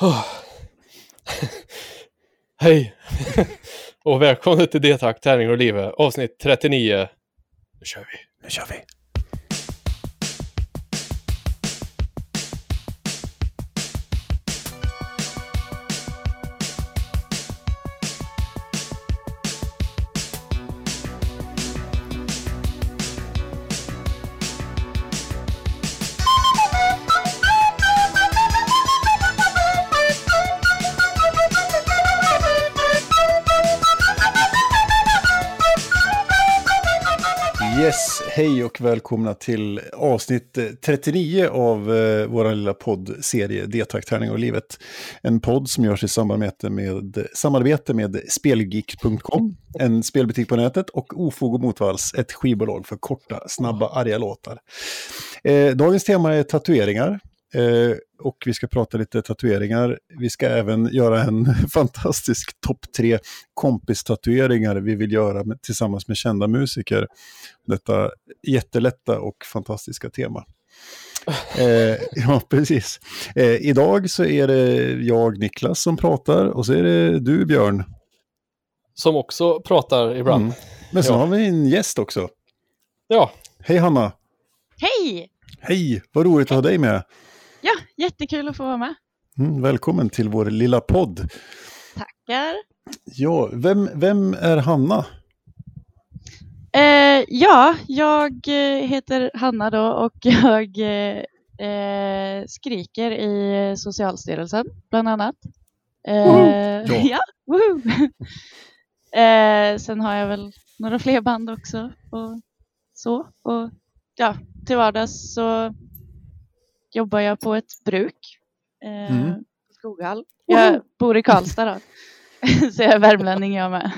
Oh. Hej! och välkommen till D-tack, tärning och livet, avsnitt 39. Nu kör vi. Nu kör vi. Välkomna till avsnitt 39 av eh, vår lilla poddserie D-tack, tärning och livet. En podd som görs i samarbete med, samarbete med Spelgeek.com, en spelbutik på nätet, och Ofog och Motvalls, ett skivbolag för korta, snabba, arga låtar. Eh, dagens tema är tatueringar. Eh, och vi ska prata lite tatueringar. Vi ska även göra en fantastisk topp tre kompistatueringar vi vill göra med, tillsammans med kända musiker. Detta jättelätta och fantastiska tema. Eh, ja, precis. Eh, idag så är det jag, Niklas, som pratar och så är det du, Björn. Som också pratar ibland. Mm. Men så ja. har vi en gäst också. Ja. Hej Hanna! Hej! Hej, vad roligt att ha dig med. Ja, jättekul att få vara med. Mm, välkommen till vår lilla podd. Tackar. Ja, vem, vem är Hanna? Eh, ja, jag eh, heter Hanna då och jag eh, skriker i Socialstyrelsen bland annat. Eh, ja, eh, sen har jag väl några fler band också och så. Och ja, till vardags så jobbar jag på ett bruk. Eh, mm. Skoghall. Jag bor i Karlstad då. Så jag är värmlänning jag med.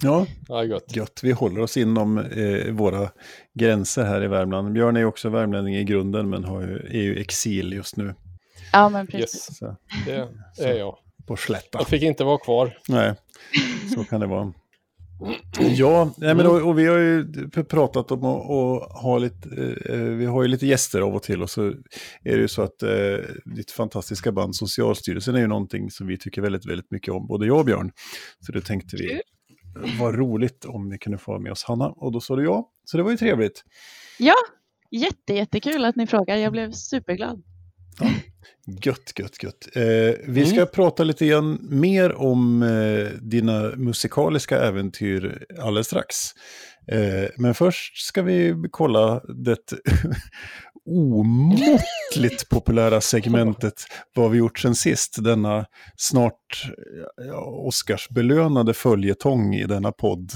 Ja, ja gott. gott. Vi håller oss inom eh, våra gränser här i Värmland. Björn är också värmlänning i grunden men har ju, är ju exil just nu. Ja, men precis. Yes. Så, det är jag. På slätta. Jag fick inte vara kvar. Nej, så kan det vara. Ja, nej, men och, och, vi har ju pratat om att ha lite, eh, vi har ju lite gäster av och till och så är det ju så att eh, ditt fantastiska band Socialstyrelsen är ju någonting som vi tycker väldigt, väldigt mycket om, både jag och Björn. Så då tänkte vi, vad roligt om vi kunde få med oss Hanna och då sa du ja, så det var ju trevligt. Ja, jätte, jättekul att ni frågar, jag blev superglad. Ja. Gött, gött, gött. Eh, vi ska mm. prata lite grann mer om eh, dina musikaliska äventyr alldeles strax. Eh, men först ska vi kolla det omåttligt populära segmentet Vad vi gjort sen sist. Denna snart ja, Oscarsbelönade följetong i denna podd.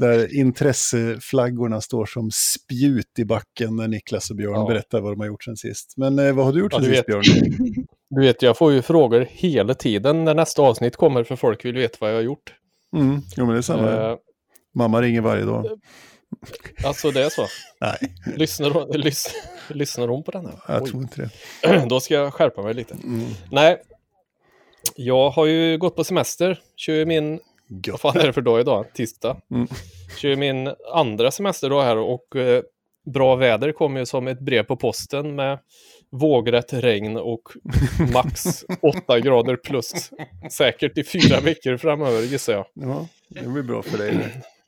Där intresseflaggorna står som spjut i backen när Niklas och Björn ja. berättar vad de har gjort sen sist. Men eh, vad har du gjort ja, sen sist Björn? Du vet, jag får ju frågor hela tiden när nästa avsnitt kommer för folk vill veta vad jag har gjort. Mm, jo, men det är samma. Uh, Mamma ringer varje dag. Alltså det är så? Nej. Lyssnar hon, lys, lyssnar hon på den här? Jag Oj. tror inte det. Då ska jag skärpa mig lite. Mm. Nej, jag har ju gått på semester. Kör min, Gött. vad fan är det för dag idag? Tisdag. Mm. Kör min andra semester då här och eh, bra väder kommer ju som ett brev på posten med vågrätt regn och max 8 grader plus. Säkert i fyra veckor framöver gissar jag. Ja, det blir bra för dig.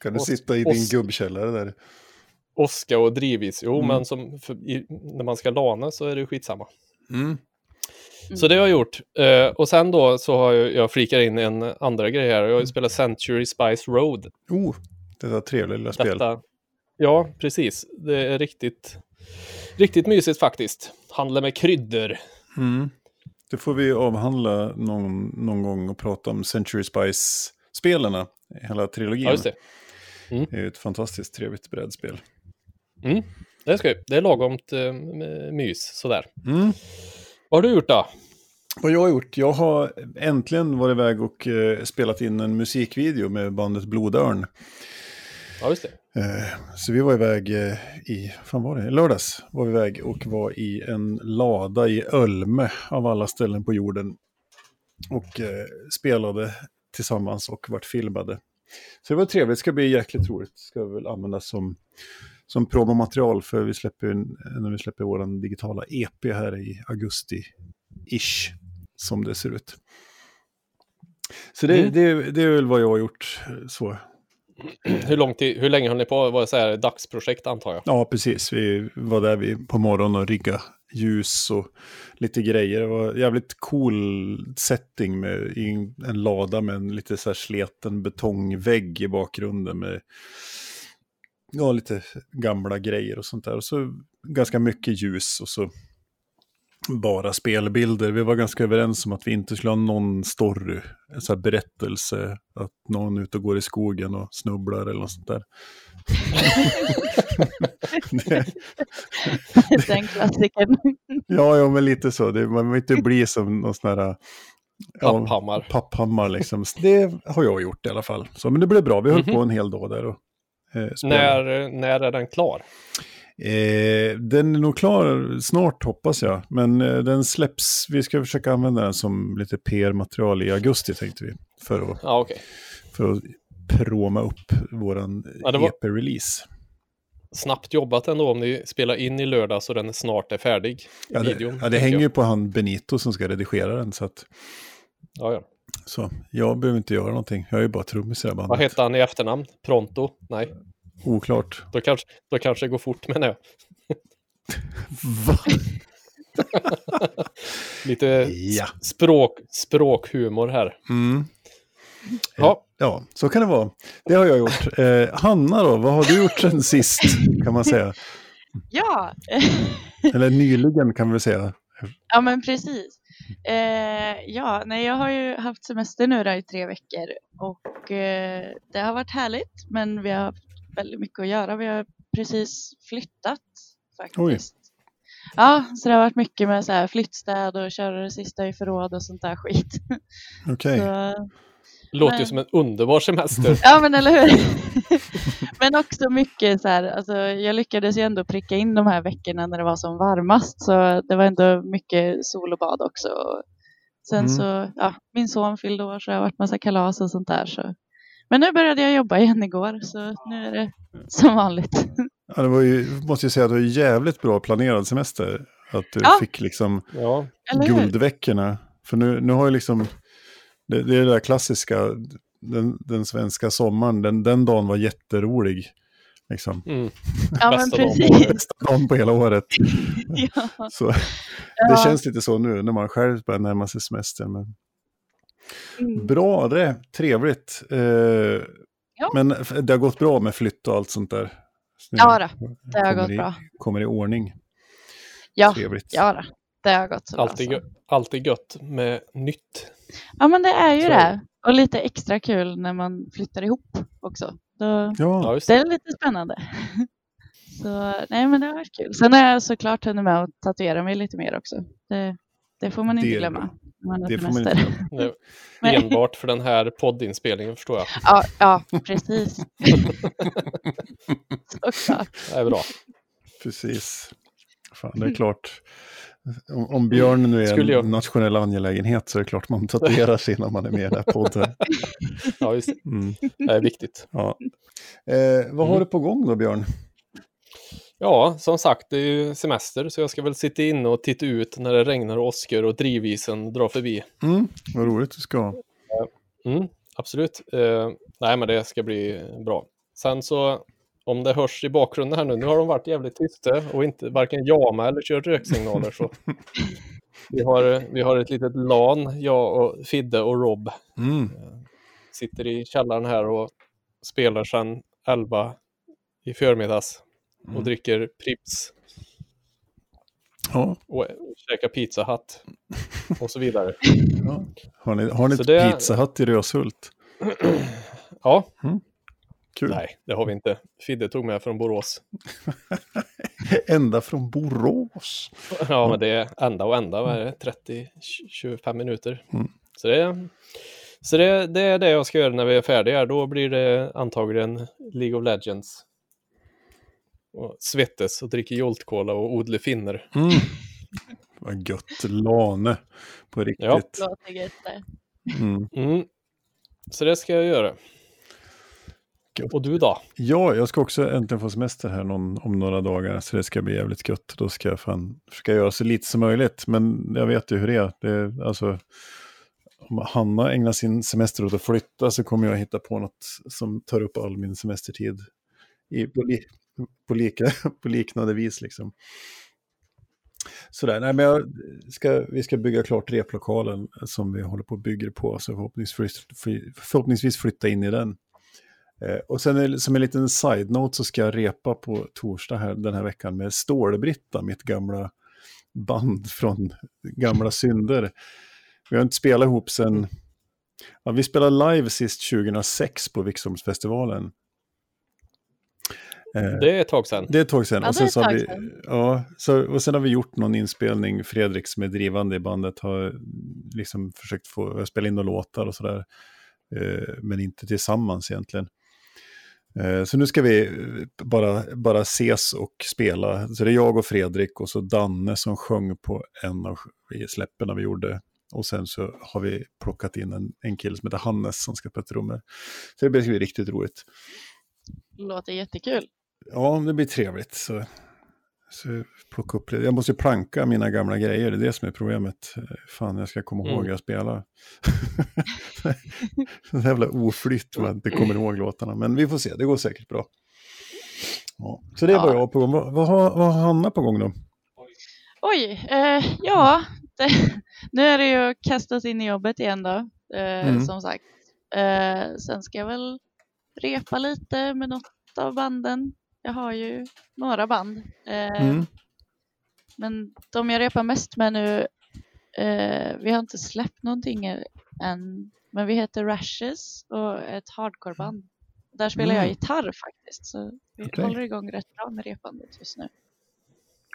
Kan du sitta i din gubbkällare där? Oska och drivis. Jo, mm. men som, för, i, när man ska lana så är det skitsamma. Mm. Så det har jag gjort. Uh, och sen då så har jag, jag flikat in en andra grej här. Jag har ju spelat Century Spice Road. Oh, detta trevliga lilla spel. Detta, ja, precis. Det är riktigt, riktigt mysigt faktiskt. Handla med kryddor. Mm. Det får vi avhandla någon, någon gång och prata om Century Spice-spelarna. Hela trilogin. Ja, just det. Mm. Det är ett fantastiskt trevligt brädspel. Mm. Det, är skoj. det är lagomt uh, mys sådär. Mm. Vad har du gjort då? Vad jag har gjort? Jag har äntligen varit iväg och uh, spelat in en musikvideo med bandet Blodörn. Ja, just det. Uh, så vi var iväg uh, i, fan var det, lördags var vi iväg och var i en lada i Ölme av alla ställen på jorden. Och spelade tillsammans och vart filmade. Så det var trevligt, det ska bli jäkligt roligt. Det ska väl användas som, som promomaterial för vi släpper, när vi släpper vår digitala EP här i augusti ish, som det ser ut. Så det, Mm. det, det är väl vad jag har gjort. Så. Hur, lång tid, hur länge höll ni på? Var det så här dagsprojekt antar jag? Ja, precis. Vi var där vi på morgonen och rigga ljus och lite grejer. Det var jävligt cool setting med en, lada med en lite så här sleten betongvägg i bakgrunden med ja, lite gamla grejer och sånt där. Och så ganska mycket ljus och så bara spelbilder. Vi var ganska överens om att vi inte skulle ha någon story, en sån här berättelse, att någon är ute och går i skogen och snubblar eller något sånt där. Det- Den klassikern. Ja, ja, men lite så. Det, man vill inte bli som någon sån här... Ja, Papphammar. papphammar liksom. Det har jag gjort i alla fall. Så, men det blev bra. Vi höll Mhm. på en hel dag där och eh. När, när är den klar? Eh, den är nog klar snart hoppas jag. Men eh, den släpps, vi ska försöka använda den som lite PR-material i augusti tänkte vi. För att, Ja, okej. för att proma upp våran Ja, var- EP-release. Snabbt jobbat ändå om ni spelar in i lördag så den snart är färdig. Ja, det, videon, ja, det hänger jag. ju på han Benito som ska redigera den. Så, att, Ja, ja. så jag behöver inte göra någonting. Jag är ju bara trummis i det här bandet. Vad hette han i efternamn? Pronto? Nej, Oklart. då kanske, då kanske det går fort menar jag. Va? Lite Ja. språk, språkhumor här. Mm. Ja, Ja, så kan det vara. Det har jag gjort. Eh, Hanna då, vad har du gjort sen sist kan man säga? Ja, Eller nyligen kan vi säga. ja men precis. Eh, ja, nej, jag har ju haft semester nu då i tre veckor och eh, det har varit härligt men vi har haft väldigt mycket att göra. Vi har precis flyttat faktiskt. Ja, så det har varit mycket med så här flyttstäd och köra det sista i förråd och sånt där skit. Okej. Så, låter ju Nej. som en underbar semester. Ja, men eller hur? men också mycket så här, alltså jag lyckades ju ändå pricka in de här veckorna när det var som varmast. Så det var ändå mycket sol och bad också. Sen Mm. så, ja, min son fyllde år så det har varit massa kalas och sånt där. Så. Men nu började jag jobba igen igår så nu är det som vanligt. Ja, det var ju, måste jag säga, att det var ju jävligt bra planerad semester. Att du Ja. fick liksom Ja, guldveckorna. För nu, nu har ju liksom, det, det är det där klassiska, den, den svenska sommaren, den, den dagen var jätterolig. Liksom. mm. Ja, men bästa dagen på precis. Bästa dagen på hela året. ja. Så, Ja. Det känns lite så nu när man själv börjar närma sig semestern. Men... Mm. Bra det, trevligt. Eh, Men f- det har gått bra med flytt och allt sånt där. Så Ja då, det har gått i, bra. Kommer i ordning. Ja, Trevligt. ja då, det har gått så bra. alltid, så. gö- alltid gött med nytt. Ja men det är ju Så. det. Och lite extra kul när man flyttar ihop också. Då, Ja, det det. är lite spännande. Så nej men det har varit kul. Sen har jag såklart hunnit med att tatuera mig lite mer också. Det, det får man inte Det glömma. Man det får man semester. inte glömma. Enbart för den här poddinspelningen förstår jag. Ja, ja, precis. Såklart. Det är bra. Precis. Fan, det är klart. Om, om Björn nu är jag- en nationell angelägenhet så är det klart man tatuerar sig innan man är med i den här podden. Ja, just det. Mm, det är viktigt. ja. eh, vad har Mm. du på gång då Björn? Ja, som sagt, det är ju semester så jag ska väl sitta inne och titta ut när det regnar och åskar och drivisen drar förbi. Mm, vad roligt du ska ha. Mm, absolut. Eh, nej, men det ska bli bra. Sen så, om det hörs i bakgrunden här nu, nu har de varit jävligt tysta och inte varken jama eller kört röksignaler. Så. Vi, har, vi har ett litet LAN, jag och Fidde och Rob. Mm. Sitter i källaren här och spelar sedan 11 i förmiddags och Mm. dricker Prips Ja, och käkar Pizza Hut och så vidare. ja. Har ni, har ni ett det- Pizza Hut i Röshult? Ja, Kul. nej, det har vi inte. Fidde tog med från Borås. Ända från Borås. Ja, men det är ända och ända, vad är det? 30-25 minuter. Mm. Så, det, så det, det är det jag ska göra när vi är färdiga. Då blir det antagligen League of Legends. Och svettas och dricker Jolt Cola och odla finner. Mm. Vad gött, Lane. På riktigt. Ja. Låter gött det. Mm. Mm. Så det ska jag göra. Gött. Och du då? Ja, jag ska också äntligen få semester här någon, om några dagar, så det ska bli jävligt gött. Då ska jag fan försöka göra så lite som möjligt, men jag vet ju hur det är. Det är alltså, om Hanna ägnar sin semester åt att flytta så kommer jag hitta på något som tar upp all min semestertid i, på, li, på, lika, på liknande vis. Liksom. Sådär, nej men jag ska, vi ska bygga klart replokalen som vi håller på att bygga på, så förhoppningsvis, förhoppningsvis flytta in i den. Eh, och sen som en liten side-note så ska jag repa på torsdag här, den här veckan med Stålbritta, mitt gamla band från gamla synder. Vi har inte spelat ihop sen, ja, vi spelade live sist 2006 på Viksholmsfestivalen. Eh, det är ett tag sedan. Det är ett tag sedan. Ja, och, sen så har vi, ja, så, och sen har vi gjort någon inspelning. Fredrik som är drivande i bandet har liksom försökt få spela in några låtar och sådär. Eh, men inte tillsammans egentligen. Eh, så nu ska vi bara, bara ses och spela. Så det är jag och Fredrik och så Danne som sjöng på en av släppen vi gjorde. Och sen så har vi plockat in en, en kille som heter Hannes som ska spela trummor. Så det blir riktigt roligt. Låter jättekul. Ja, det blir trevligt. Så, så plocka upp Jag måste planka mina gamla grejer, det är det som är problemet. Fan, jag ska komma ihåg mm. jag spelar. Så jävla oflytt att inte kommer ihåg låtarna. Men vi får se, det går säkert bra. Ja. Så det är ja. jag på gång. Vad, vad, har, vad har Hanna på gång då? Oj, eh, ja, det, nu är det ju kastas in i jobbet igen då, eh, mm. som sagt. Eh, sen ska jag väl repa lite med något av banden. Jag har ju några band. Eh, mm. Men de jag repar mest med nu, eh, vi har inte släppt någonting än, men vi heter Rashes och är ett hardcoreband. Där spelar mm. jag gitarr faktiskt, så vi okay. håller igång rätt bra med repandet just nu.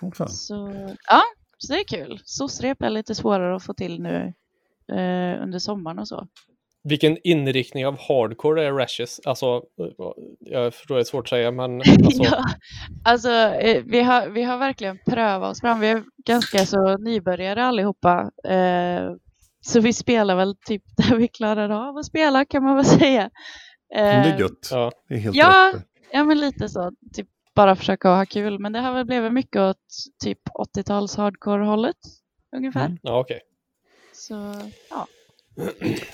Okay. Så ja, så det är kul. SOS-rep är lite svårare att få till nu eh, under sommaren och så. Vilken inriktning av hardcore är Rashes? Alltså, jag förstår det är svårt att säga, men... Alltså... ja, alltså eh, vi, har, vi har verkligen prövat oss fram. Vi är ganska så nybörjare allihopa. Eh, så vi spelar väl typ där vi klarar av att spela, kan man väl säga. Eh, det är gött. Ja, det är helt ja, rätt. ja, men lite så. Typ bara försöka ha kul. Men det har väl blivit mycket åt typ 80-tals hardcore-hållet, ungefär. Mm. Ja, okej. Okay. Så, ja.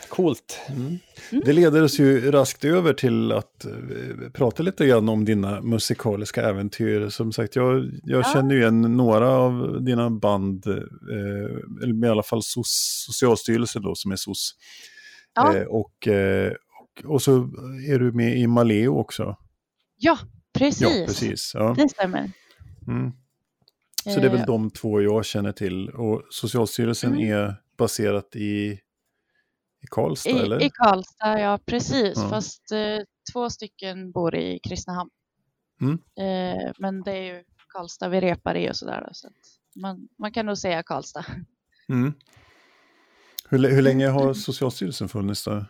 Coolt. Mm. Mm. Det leder oss ju raskt över till att uh, prata lite grann om dina musikaliska äventyr. Som sagt, jag, jag ja. känner ju igen några av dina band, uh, eller i alla fall SOS, Socialstyrelsen då, som är SOS. Ja. Uh, och, och, och, så är du med i Maleo också. Ja, precis. Ja, precis. Ja. Det stämmer. Mm. Så det är väl de två jag känner till. Och Socialstyrelsen mm. är baserat i i Karlstad, I, eller? I Karlstad, ja precis. Ja. Fast eh, två stycken bor i Kristinehamn. Mm. Eh, men det är ju Karlstad vi repar i och sådär. Så man, man kan nog säga Karlstad. Mm. Hur, hur länge har Socialstyrelsen funnits då?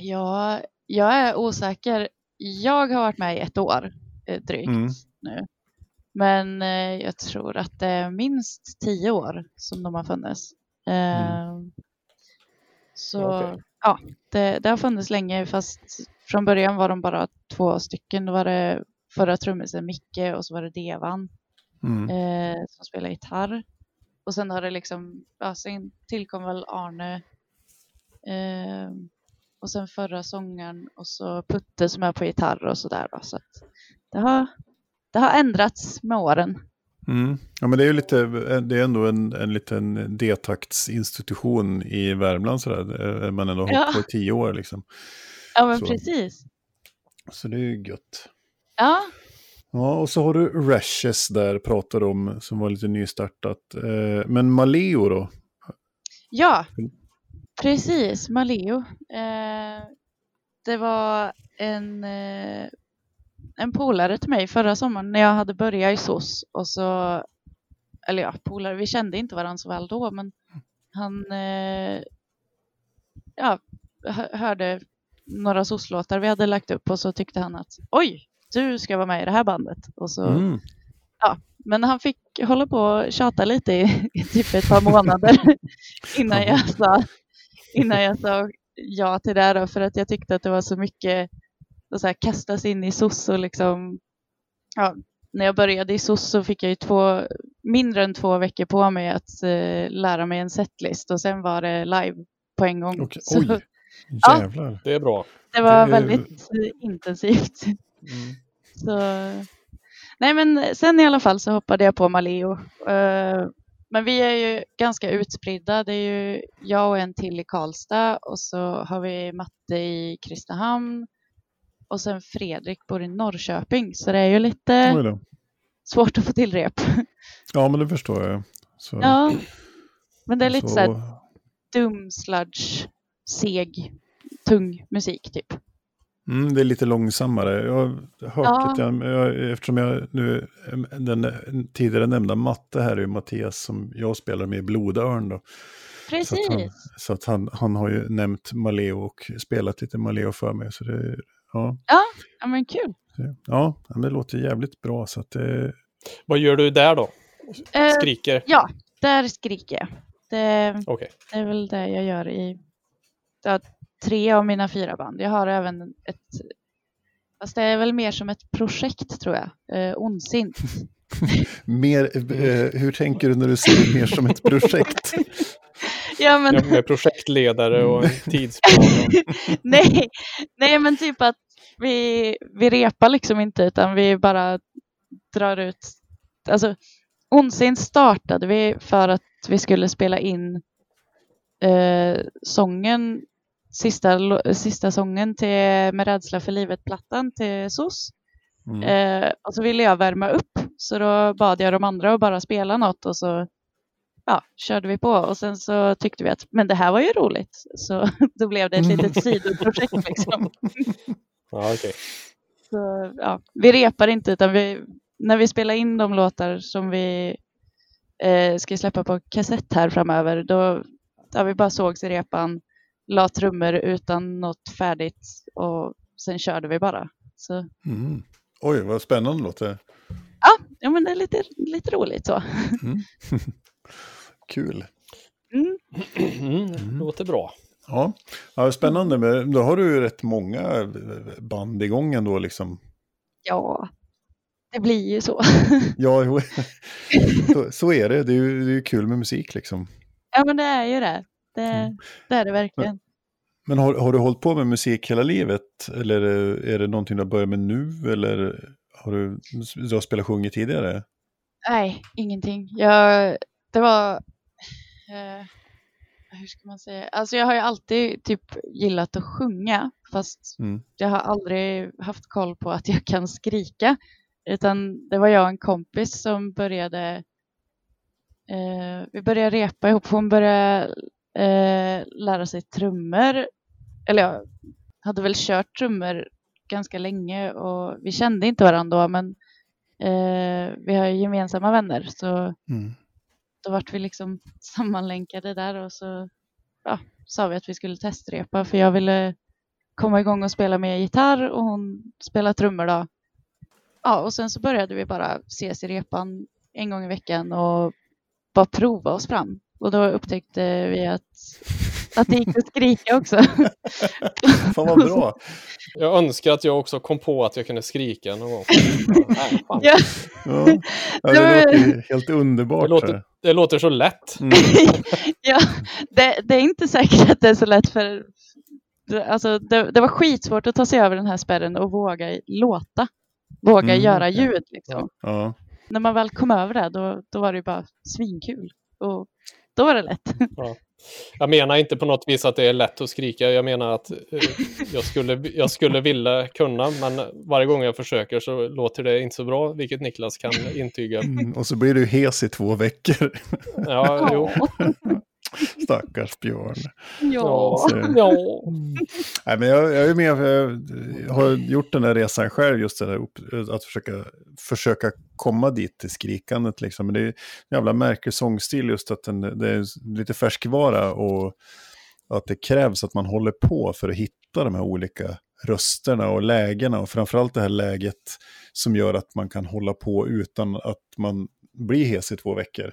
Ja, jag är osäker. Jag har varit med i ett år eh, drygt mm. nu. Men eh, jag tror att det är minst tio år som de har funnits. Mm. Så okay. ja, det, det, har funnits länge fast från början var de bara två stycken. Då var det förra trummisen Micke och så var det Devan mm. eh, som spelar gitarr. Och sen har det liksom, ja, sen tillkom väl Arne eh, och sen förra sångaren och så Putte som är på gitarr och sådär. Så det, har, det har ändrats med åren. Mm. Ja, men det är ju lite, det är ändå en, en liten detaktsinstitution i Värmland sådär. Man ändå har ja. hållit på i tio år liksom. Ja, men så. precis. Så det är ju gött. Ja. Ja, och så har du Rashes där pratar om, som var lite nystartat. Eh, men Maleo då? Ja, precis, Maleo. Eh, det var en eh, en polare till mig förra sommaren när jag hade börjat i SOS och så, eller ja, polare, vi kände inte varandra så väl då, men han eh, ja, hörde några SOS-låtar vi hade lagt upp och så tyckte han att oj, du ska vara med i det här bandet. Och så, mm. ja, men han fick hålla på och tjata lite i, i typ ett par månader innan, jag sa, innan jag sa ja till det här för att jag tyckte att det var så mycket och så här kastas in i SOS och liksom, ja, när jag började i SOS så fick jag ju två, mindre än två veckor på mig att uh, lära mig en setlist och sen var det live på en gång. Okay. Så, Oj, jävlar. Ja, det är bra. Det var det väldigt intensivt. Mm. Så, nej men sen i alla fall så hoppade jag på Maleo. Uh, men vi är ju ganska utspridda. Det är ju jag och en till i Karlstad och så har vi Matte i Kristinehamn och sen Fredrik bor i Norrköping. Så det är ju lite svårt att få till rep. Ja, men det förstår jag. Så... Ja, men det är lite så, så här dum sludge, seg, tung musik typ. Mm, det är lite långsammare. Jag har hört ja. lite grann, jag, eftersom jag nu, den tidigare nämnda matte här är ju Mattias som jag spelar med i Blodörn då. Precis. Så, att han, så att han, han har ju nämnt Maleo och spelat lite Maleo för mig. Så det, ja. Ja, men kul. Ja, men det låter jävligt bra. Så att det... Vad gör du där då? Eh, skriker? Uh, ja, där skriker jag. Det, okay. det är väl det jag gör i ja, tre av mina fyra band. Jag har även ett, fast det är väl mer som ett projekt tror jag, eh, Ondsint. mer, eh, hur tänker du när du säger mer som ett projekt? ja, men... Ja, med projektledare och tidsplan. nej, nej, men typ att vi, vi repar liksom inte utan vi bara drar ut, alltså Ondsint startade vi för att vi skulle spela in eh, sången sista, sista sången till Med rädsla för livet-plattan till SOS. Mm. Eh, och så ville jag värma upp så då bad jag de andra att bara spela något och så ja, körde vi på och sen så tyckte vi att men det här var ju roligt så då blev det ett litet sidoprojekt liksom. ja, okay. så, ja, vi repar inte utan vi, när vi spelar in de låtar som vi eh, ska släppa på kassett här framöver då ja, vi bara sågs i repan la trummor utan något färdigt och sen körde vi bara. Så. Mm. Oj, vad spännande låter det. Ja, ja men det är lite, lite roligt så. Mm. Kul. Mm. Mm, låter bra. Ja. ja, spännande. Men då har du ju rätt många band igång ändå liksom. Ja, det blir ju så. ja. Så, så, är det. Det är ju, det är ju kul med musik liksom. Ja, men det är ju det. Det, mm. det är det verkligen. Men, men har, har, du hållit på med musik hela livet? Eller är det någonting du har börjat med nu? Eller har du, du har spelat sjungit tidigare? Nej, ingenting. Jag, det var... Eh, hur ska man säga? Alltså jag har ju alltid typ gillat att sjunga. Fast mm. jag har aldrig haft koll på att jag kan skrika. Utan det var jag och en kompis som började eh, vi började repa ihop. Hon började eh, lära sig trummor. Eller jag hade väl kört trummor ganska länge och vi kände inte varandra då men eh, vi har gemensamma vänner så mm. Då vart vi liksom sammanlänkade där och så ja, sa vi att vi skulle testrepa för jag ville komma igång och spela med gitarr och hon spelade trummor då. Ja, och sen så började vi bara ses i repan en gång i veckan och bara prova oss fram. Och då upptäckte vi att, att det gick att skrika också. Fan vad bra. Jag önskar att jag också kom på att jag kunde skrika någon gång. ja. ja. ja det låter helt underbart. Det låter, det låter så lätt. Mm. ja, det, det, är inte säkert att det är så lätt för... Alltså, det, det, var skitsvårt att ta sig över den här spärren och våga låta. Våga mm, göra ljud. Liksom. Ja. När man väl kom över det, då, då var det bara svinkul. Och då var det lätt. Ja. Jag menar inte på något vis att det är lätt att skrika. Jag menar att eh, jag, skulle, jag skulle vilja kunna, men varje gång jag försöker så låter det inte så bra, vilket Niklas kan intyga. Mm, och så blir du hes i två veckor. Ja, jo. Stackars Björn. Ja. Så, ja. Nej, men jag, jag, är med, jag har gjort den här resan själv, just det där, att försöka, försöka komma dit till skrikandet. Liksom. Men det är en jävla märklig sångstil, just att den, det är lite färskvara och att det krävs att man håller på för att hitta de här olika rösterna och lägena. Och framförallt det här läget som gör att man kan hålla på utan att man blir hes i två veckor.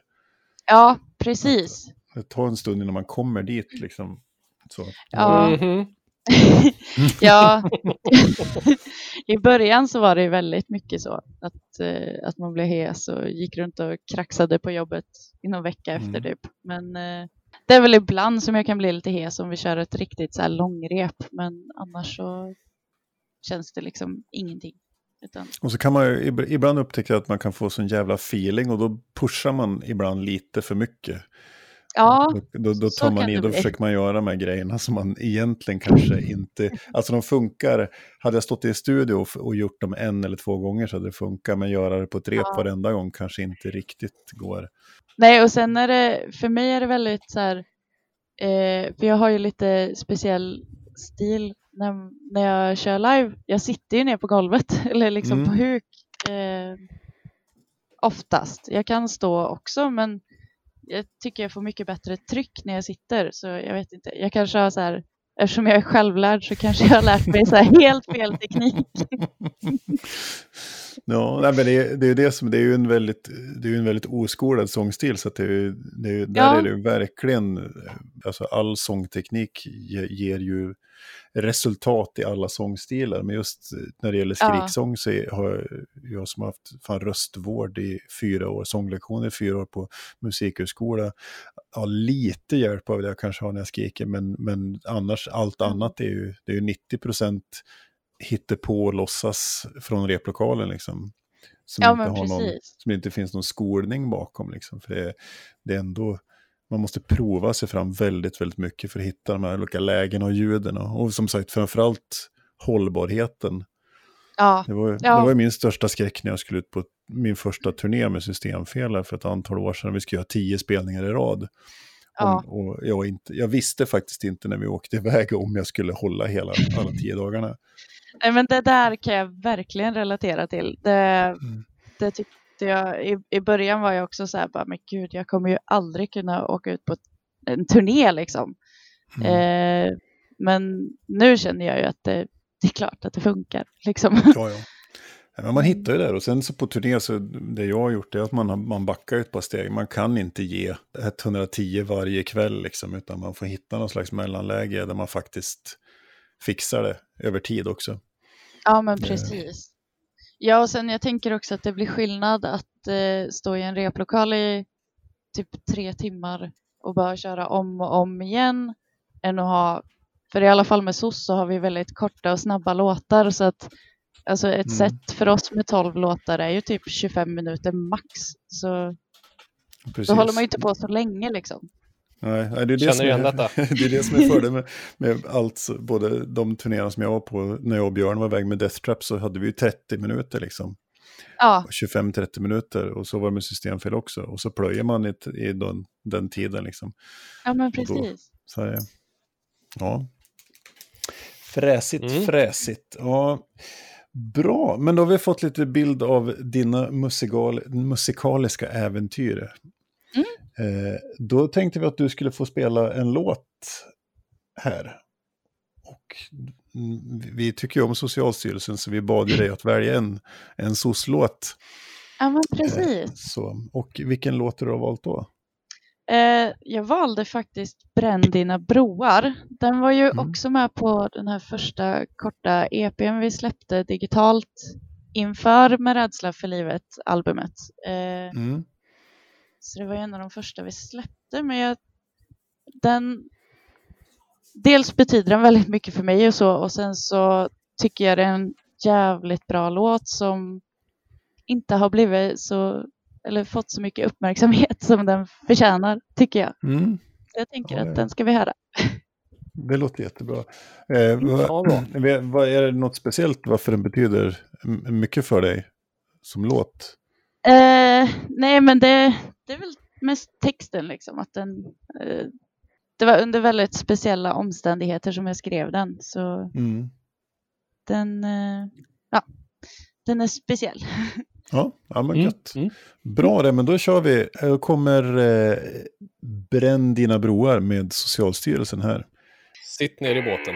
Ja, precis. Det tar en stund innan man kommer dit liksom. Så. Ja. Mm -hmm. ja, i början så var det väldigt mycket så att, eh, att man blev hes och gick runt och kraxade på jobbet i någon vecka efter Mm. typ. Men eh, det är väl ibland som jag kan bli lite hes om vi kör ett riktigt så här långrep. Men annars så känns det liksom ingenting. Utan, Och så kan man ju ib- ibland upptäcka att man kan få sån jävla feeling och då pushar man ibland lite för mycket. Ja, Då, då, tar man kan i, det då försöker man göra de här grejerna som man egentligen kanske inte... Alltså de funkar, hade jag stått i studio och, och gjort dem en eller två gånger så hade det funkat, men göra det på ett rep Ja. varenda gång kanske inte riktigt går. Nej, och sen är det, för mig är det väldigt så här, eh, för jag har ju lite speciell stil när, när jag kör live. Jag sitter ju ner på golvet, eller liksom Mm. på huk eh, oftast. Jag kan stå också, men jag tycker jag får mycket bättre tryck när jag sitter, så jag vet inte. Jag kanske har så här, eftersom jag är självlärd så kanske jag har lärt mig så här helt fel teknik. Ja, nej, men det, är- det är det som, det är ju en väldigt, det är en väldigt oskolad sångstil, så att det är, det är, där Ja. är det verkligen, alltså all sångteknik ge, ger ju resultat i alla sångstilar, men just när det gäller skriksång så är, har jag- jag som har haft fan röstvård i fyra år, sånglektioner i fyra år på musikhögskola, har lite hjälp av det jag kanske har när jag skriker, men, men annars allt Mm. annat är ju, det är ju 90 procent på och låtsas från replokalen liksom. Som, Ja, inte har någon, som inte finns någon skolning bakom liksom. För det, det är ändå, man måste prova sig fram väldigt, väldigt mycket för att hitta de här olika lägena och ljuden. Och, som sagt, framförallt hållbarheten. Ja, Det var, Ja. det var min största skräck när jag skulle ut på min första turné med systemfel för ett antal år sedan. Vi skulle göra tio spelningar i rad. ja. Om, och jag, inte, jag visste faktiskt inte när vi åkte iväg om jag skulle hålla hela alla tio dagarna. Nej, men det där kan jag verkligen relatera till. Det, Mm. det tyckte jag, i, i början var jag också så här, bara, men gud, jag kommer ju aldrig kunna åka ut på en turné liksom. Mm. Eh, men nu känner jag ju att det, det är klart att det funkar. Liksom. Ja, ja. Men man hittar ju det och sen så på turné så det jag har gjort är att man, har- man backar ett par steg. Man kan inte ge 110 varje kväll liksom, utan man får hitta någon slags mellanläge där man faktiskt fixar det över tid också. Ja, men Det- precis. Ja, och sen jag tänker också att det blir skillnad att eh, stå i en replokal i typ tre timmar och bara köra om och om igen än att ha, för i alla fall med SOS så har vi väldigt korta och snabba låtar så att alltså ett Mm. set för oss med 12 låtar är ju typ 25 minuter max. Så Precis. då håller man ju inte på så länge liksom. Nej, det är det Känner som igen är, detta. det är det som är fördelen med, med allt, både de turnéerna som jag var på, när jag och Björn var iväg med Death Trap så hade vi ju 30 minuter liksom. Ja, 25-30 minuter och så var det med systemfel också. Och så plöjer man i, i den, den tiden liksom. ja men Och då- precis. Så. Ja. Fräsigt, Mm. fräsigt. Ja. Bra, men då har vi fått lite bild av dina musikal, musikaliska äventyr. Eh, då tänkte vi att du skulle få spela en låt här. Och vi tycker ju om Socialstyrelsen så vi bad dig att välja en, en SOS-låt. Ja men Eh, precis. så. Och vilken låt har du valt då? Eh, jag valde faktiskt Bränn dina broar. Den var ju Mm. också med på den här första korta EPn vi släppte digitalt inför Med rädsla för livet-albumet. Mm. Så det var ju en av de första vi släppte. Men jag, den, dels betyder den väldigt mycket för mig och så och sen så tycker jag det är en jävligt bra låt som inte har blivit så eller fått så mycket uppmärksamhet som den förtjänar, tycker jag. Mm. Så jag tänker Ja, att ja. den ska vi höra. Det låter jättebra. Eh, vad, Ja, vad- är det något speciellt varför den betyder mycket för dig som låt? Eh, nej, men det, det är väl mest texten liksom. Att den, eh, det var under väldigt speciella omständigheter som jag skrev den. Så Mm. den, eh, ja, den är speciell. Ja, ja, men Mm. gött. Mm. Bra det, men då kör vi. Då kommer eh, Bränn dina broar med Socialstyrelsen här. Sitt ner i båten.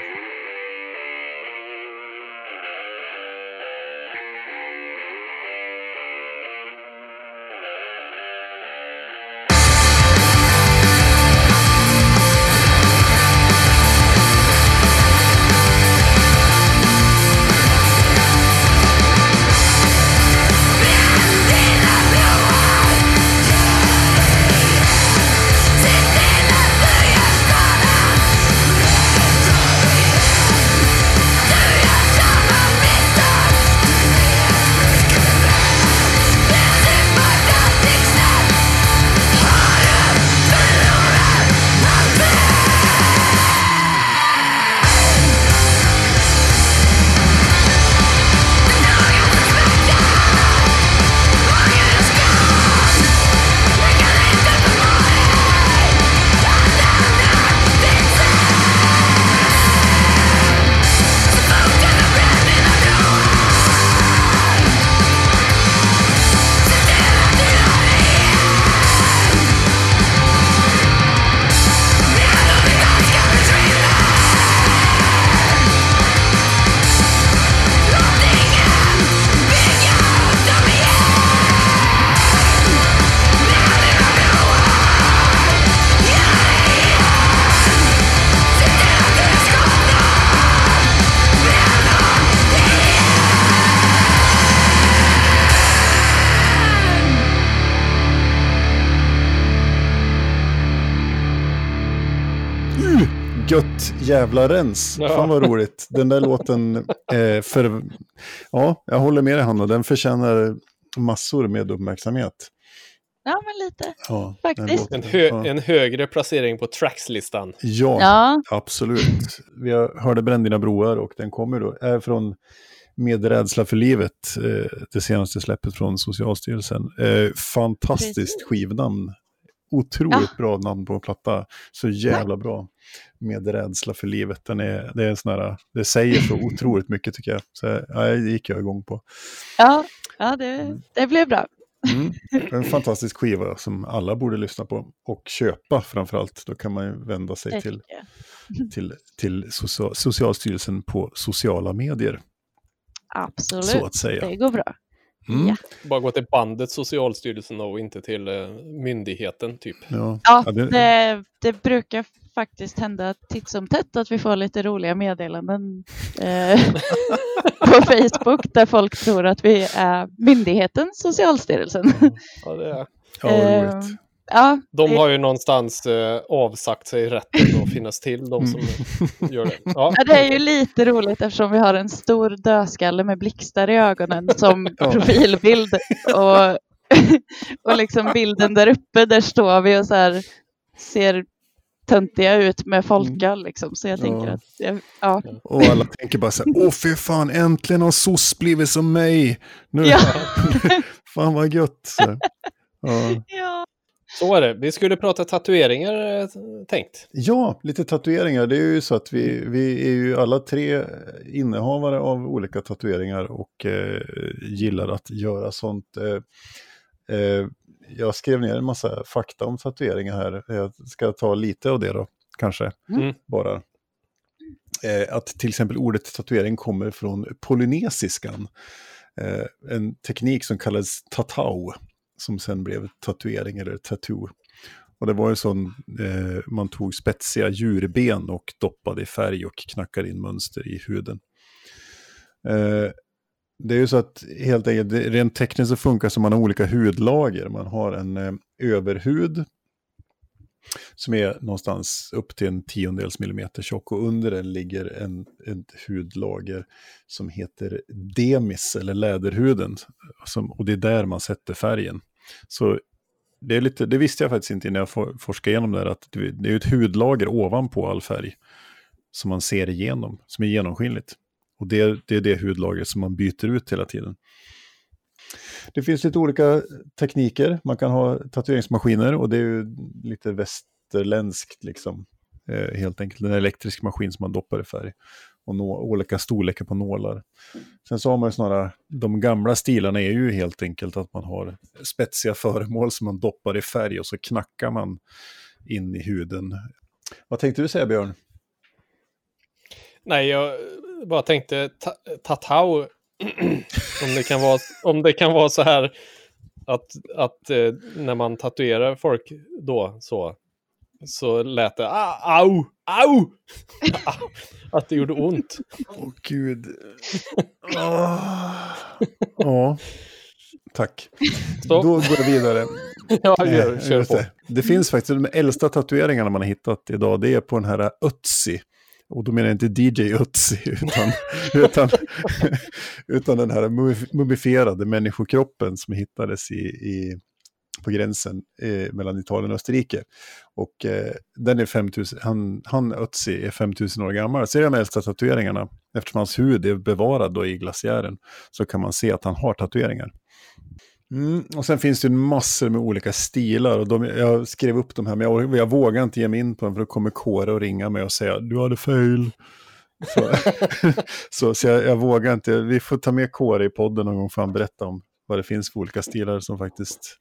Jävla rens. Ja. Fan vad roligt. Den där låten, eh, för, ja, jag håller med dig Hanna, den förtjänar massor med uppmärksamhet. Ja, men lite. Ja, Faktiskt. En, hö ja. en högre placering på trackslistan. ja, Ja, absolut. Vi har- hörde Bränn dina broar och den kommer då, är från Med rädsla för livet, eh, det senaste släppet från Socialstyrelsen. Eh, fantastiskt Precis. skivnamn. Otroligt bra namn på en platta. Så jävla bra. Med rädsla för livet. Den är, det, är en sån här, det säger så otroligt mycket tycker jag. Så ja, det gick jag igång på. ja, ja det, det blev bra. Mm. En fantastisk skiva som alla borde lyssna på. Och köpa framförallt. Då kan man ju vända sig till, till, till Socia- Socialstyrelsen på sociala medier. Absolut. Så att säga. Det går bra. Mm. Ja. Bara gå till bandet Socialstyrelsen och inte till eh, myndigheten typ. Ja. Ja, det, det brukar faktiskt hända titt som tätt att vi får lite roliga meddelanden eh, på Facebook där folk tror att vi är myndigheten Socialstyrelsen. Ja, det är. Ja, Eh. Ja, De det- har ju någonstans eh, avsagt sig rätten att finnas till, de som gör det. Ja, Ja, det är ju lite roligt eftersom vi har en stor dödskalle med blixtar i ögonen som Ja. profilbild. Och, och liksom bilden där uppe, där står vi och så här ser töntiga ut med folköl liksom. Så jag tänker Ja. att, jag, ja. Och alla tänker bara så här, åh fy fan, äntligen har SOS blivit som mig. Nu, Ja. fan vad gött. Så. Ja. ja. så är det. Vi skulle prata tatueringar eh, tänkt. ja, lite tatueringar. Det är ju så att vi, vi är ju alla tre innehavare av olika tatueringar och eh, gillar att göra sånt. Eh, eh, jag skrev ner en massa fakta om tatueringar här. Jag ska ta lite av det då, kanske. Mm. Bara. Eh, att till exempel ordet tatuering kommer från polynesiskan. Eh, en teknik som kallades tatau, som sen blev tatuering eller tattoo. Och det var ju sån, eh, man tog spetsiga djurben och doppade i färg och knackade in mönster i huden. Det är ju så att helt enkelt, rent tekniskt så funkar som man har olika hudlager. Man har en eh, överhud som är någonstans upp till en tiondels millimeter tjock och under den ligger en, ett hudlager som heter demis eller läderhuden. Som, och det är där man sätter färgen. Så det, är lite, det visste jag faktiskt inte innan jag for, forskade igenom det här, att det, det är ett hudlager ovanpå all färg som man ser igenom, som är genomskinligt. Och det, det är det hudlagret som man byter ut hela tiden. Det finns lite olika tekniker. Man kan ha tatueringsmaskiner och det är ju lite västerländskt liksom. Eh, helt enkelt en elektrisk maskin som man doppar i färg. Och nå, olika storlekar på nålar. Sen så har man ju snarare, de gamla stilarna är ju helt enkelt att man har spetsiga föremål som man doppar i färg och så knackar man in i huden. Vad tänkte du säga Björn? Nej, jag bara tänkte ta tatau. om, det kan vara, om det kan vara så här att, att eh, när man tatuerar folk då så, så lät det ah, au, au, att det gjorde ont. Åh gud. Ah. ja, tack. Så, Då går vi vidare. ja, Eh, gör, kör just på. det. det finns faktiskt, de äldsta tatueringarna man har hittat idag, det är på den här Ötzi. Och då menar jag inte DJ Ötzi, utan, utan, utan den här mumif- mumifierade människokroppen som hittades i, i, på gränsen eh, mellan Italien och Österrike. Och eh, den är 5000, han, han Ötzi är 5000 år gammal. Ser jag de äldsta tatueringarna, eftersom hans hud är bevarad då i glaciären, så kan man se att han har tatueringar. Mm, och sen finns det massor med olika stilar. Och de, jag skrev upp de här, men jag, jag vågar inte ge mig in på dem för då kommer Kåre och ringa mig och säga du hade fel. Så, så, så jag, jag vågar inte. Vi får ta med Kåre i podden någon gång för han berätta om vad det finns för olika stilar som faktiskt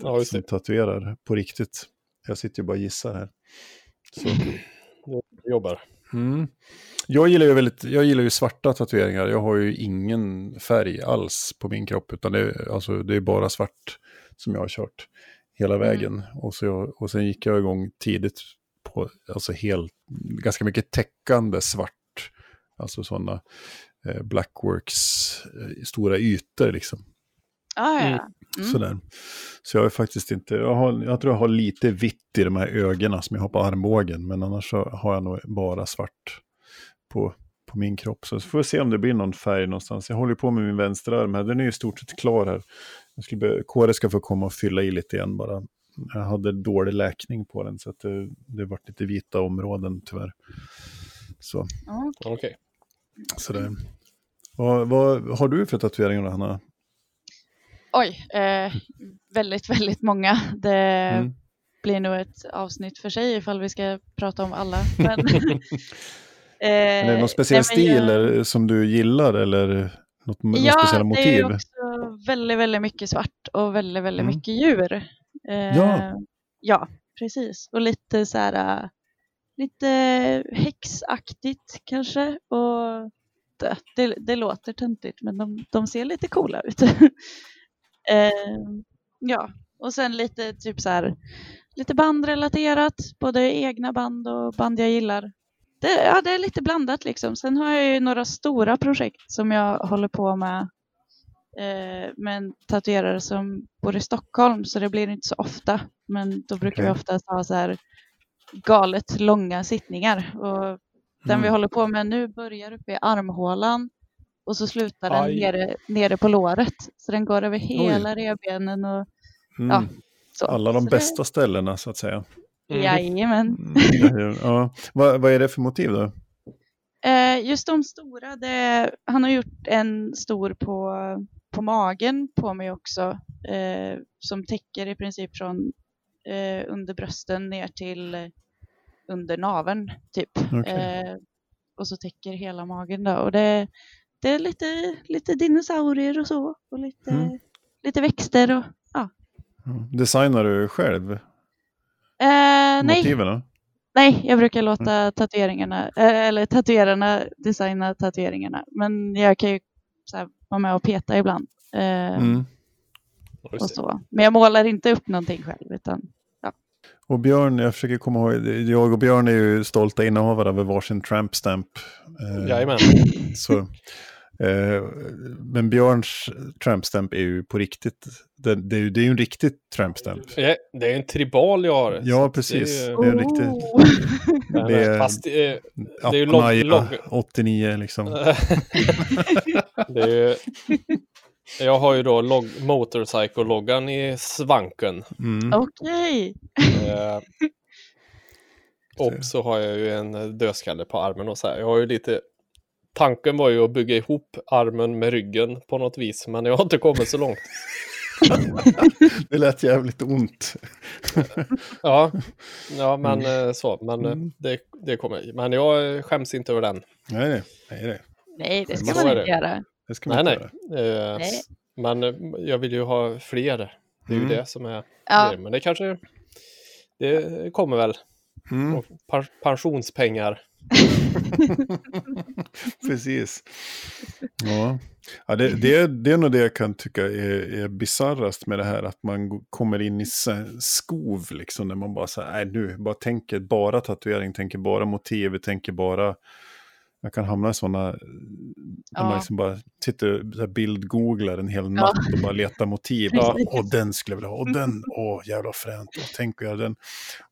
Ja, som tatuerar på riktigt. Jag sitter ju bara och gissar här. Så. Jobbar. Mm. Jag, gillar ju väldigt, jag gillar ju svarta tatueringar. Jag har ju ingen färg alls på min kropp. Utan det, är- alltså, det är bara svart som jag har kört hela Mm. vägen. Och, så, och sen gick jag igång tidigt på alltså helt, ganska mycket täckande svart. Alltså sådana eh, Blackworks, eh, stora ytor liksom. Ah, ja. Mm. Mm. Sådär. Så jag är faktiskt inte, jag, har, jag tror jag har lite vitt i de här ögonen som jag har på armbågen, men annars så har jag nog bara svart på, på min kropp. Så får vi se om det blir någon färg någonstans. Jag håller på med min vänsterarm här, den är ju i stort sett klar här. Jag skulle be, Kåre ska få komma och fylla i lite igen bara. Jag hade dålig läkning på den så att det, det varit lite vita områden tyvärr. Så. Okej. sådär. Vad, vad har du för tatueringar då, Hanna? Oj, eh, väldigt, väldigt många. Det Mm. blir nog ett avsnitt för sig ifall vi ska prata om alla. Men, eh, Är det någon speciell nej, stil jag- eller, som du gillar eller något, Ja, speciella det är motiv? ju också väldigt, väldigt mycket svart och väldigt, väldigt Mm. mycket djur. Eh, Ja. Ja, precis. Och lite så här, äh, lite häxaktigt kanske. Och det, det, det låter töntigt, men de, de ser lite coola ut. eh, ja, och sen lite typ så här, lite bandrelaterat, både egna band och band jag gillar. Det, ja, det är lite blandat liksom. Sen har jag ju några stora projekt som jag håller på med eh, med en tatuerare som bor i Stockholm så det blir inte så ofta. Men då brukar vi Okej. oftast ha så här galet långa sittningar. Och den vi Mm. håller på med nu börjar uppe i armhålan och så slutar den Aj. nere, nere på låret. Så den går över hela revbenen och Mm. ja, så. Alla de så det- bästa ställena så att säga. Mm. Jajamän. Mm, ja. vad, vad är det för motiv då? Eh, just de stora, det, han har gjort en stor på, på magen på mig också. Eh, som täcker i princip från eh, under brösten ner till eh, under naveln typ. Okej. Eh, och så täcker hela magen då. Och det, det är lite, lite dinosaurier och så. Och lite, Mm. lite växter och Mm. Designar du själv eh, nej, motiven? då? nej, jag brukar låta tatueringarna, eh, eller tatuerarna designa tatueringarna. Men jag kan ju så här, vara med och peta ibland. Eh, Mm. och så. Men jag målar inte upp någonting själv. Utan, Och Björn, jag försöker komma ihåg, jag och Björn är ju stolta innehavare av varsin tramp stamp. Eh, Jajamän. Så, men Björns tramp stamp är ju på riktigt, det, det, är, ju, det är ju en riktig tramp stamp. Ja, Det är en tribal jag har. Ja, precis. Det Det är, är en riktig Oh! det är- Fast det är, det är ju log, log, 89 liksom. det är ju, Jag har ju då log, Motorcycle-loggan i svanken. Mm. Okej. Eh, och så har jag ju en dödskalle på armen och så här. Jag har ju lite... Tanken var ju att bygga ihop armen med ryggen på något vis, men jag har inte kommit så långt. Det lät jävligt ont. Ja, ja men eh, så. Men eh, Mm. det, det kommer. Men jag skäms inte över den. Nej, nej, nej, nej. Nej, det ska man inte det. göra. det ska man Nej, inte nej. göra. Eh, Nej. Men eh, jag vill ju ha fler. Det är ju Mm. det som är Ja. Men det kanske... Det kommer väl. Mm. Pensionspengar. Precis. Ja, ja det, det, det är nog det jag kan tycka är, är bisarrast med det här. Att man kommer in i skov, liksom. När man bara säger, nej nu, bara tänker bara tatuering, tänker bara motiv, tänker bara... Jag kan hamna i sådana... Där Ja. man liksom bara sitter och bildgooglar en hel natt och bara letar motiv. Ja, och den skulle jag vilja ha. Och den, åh jävla fränt. Och tänk att göra den.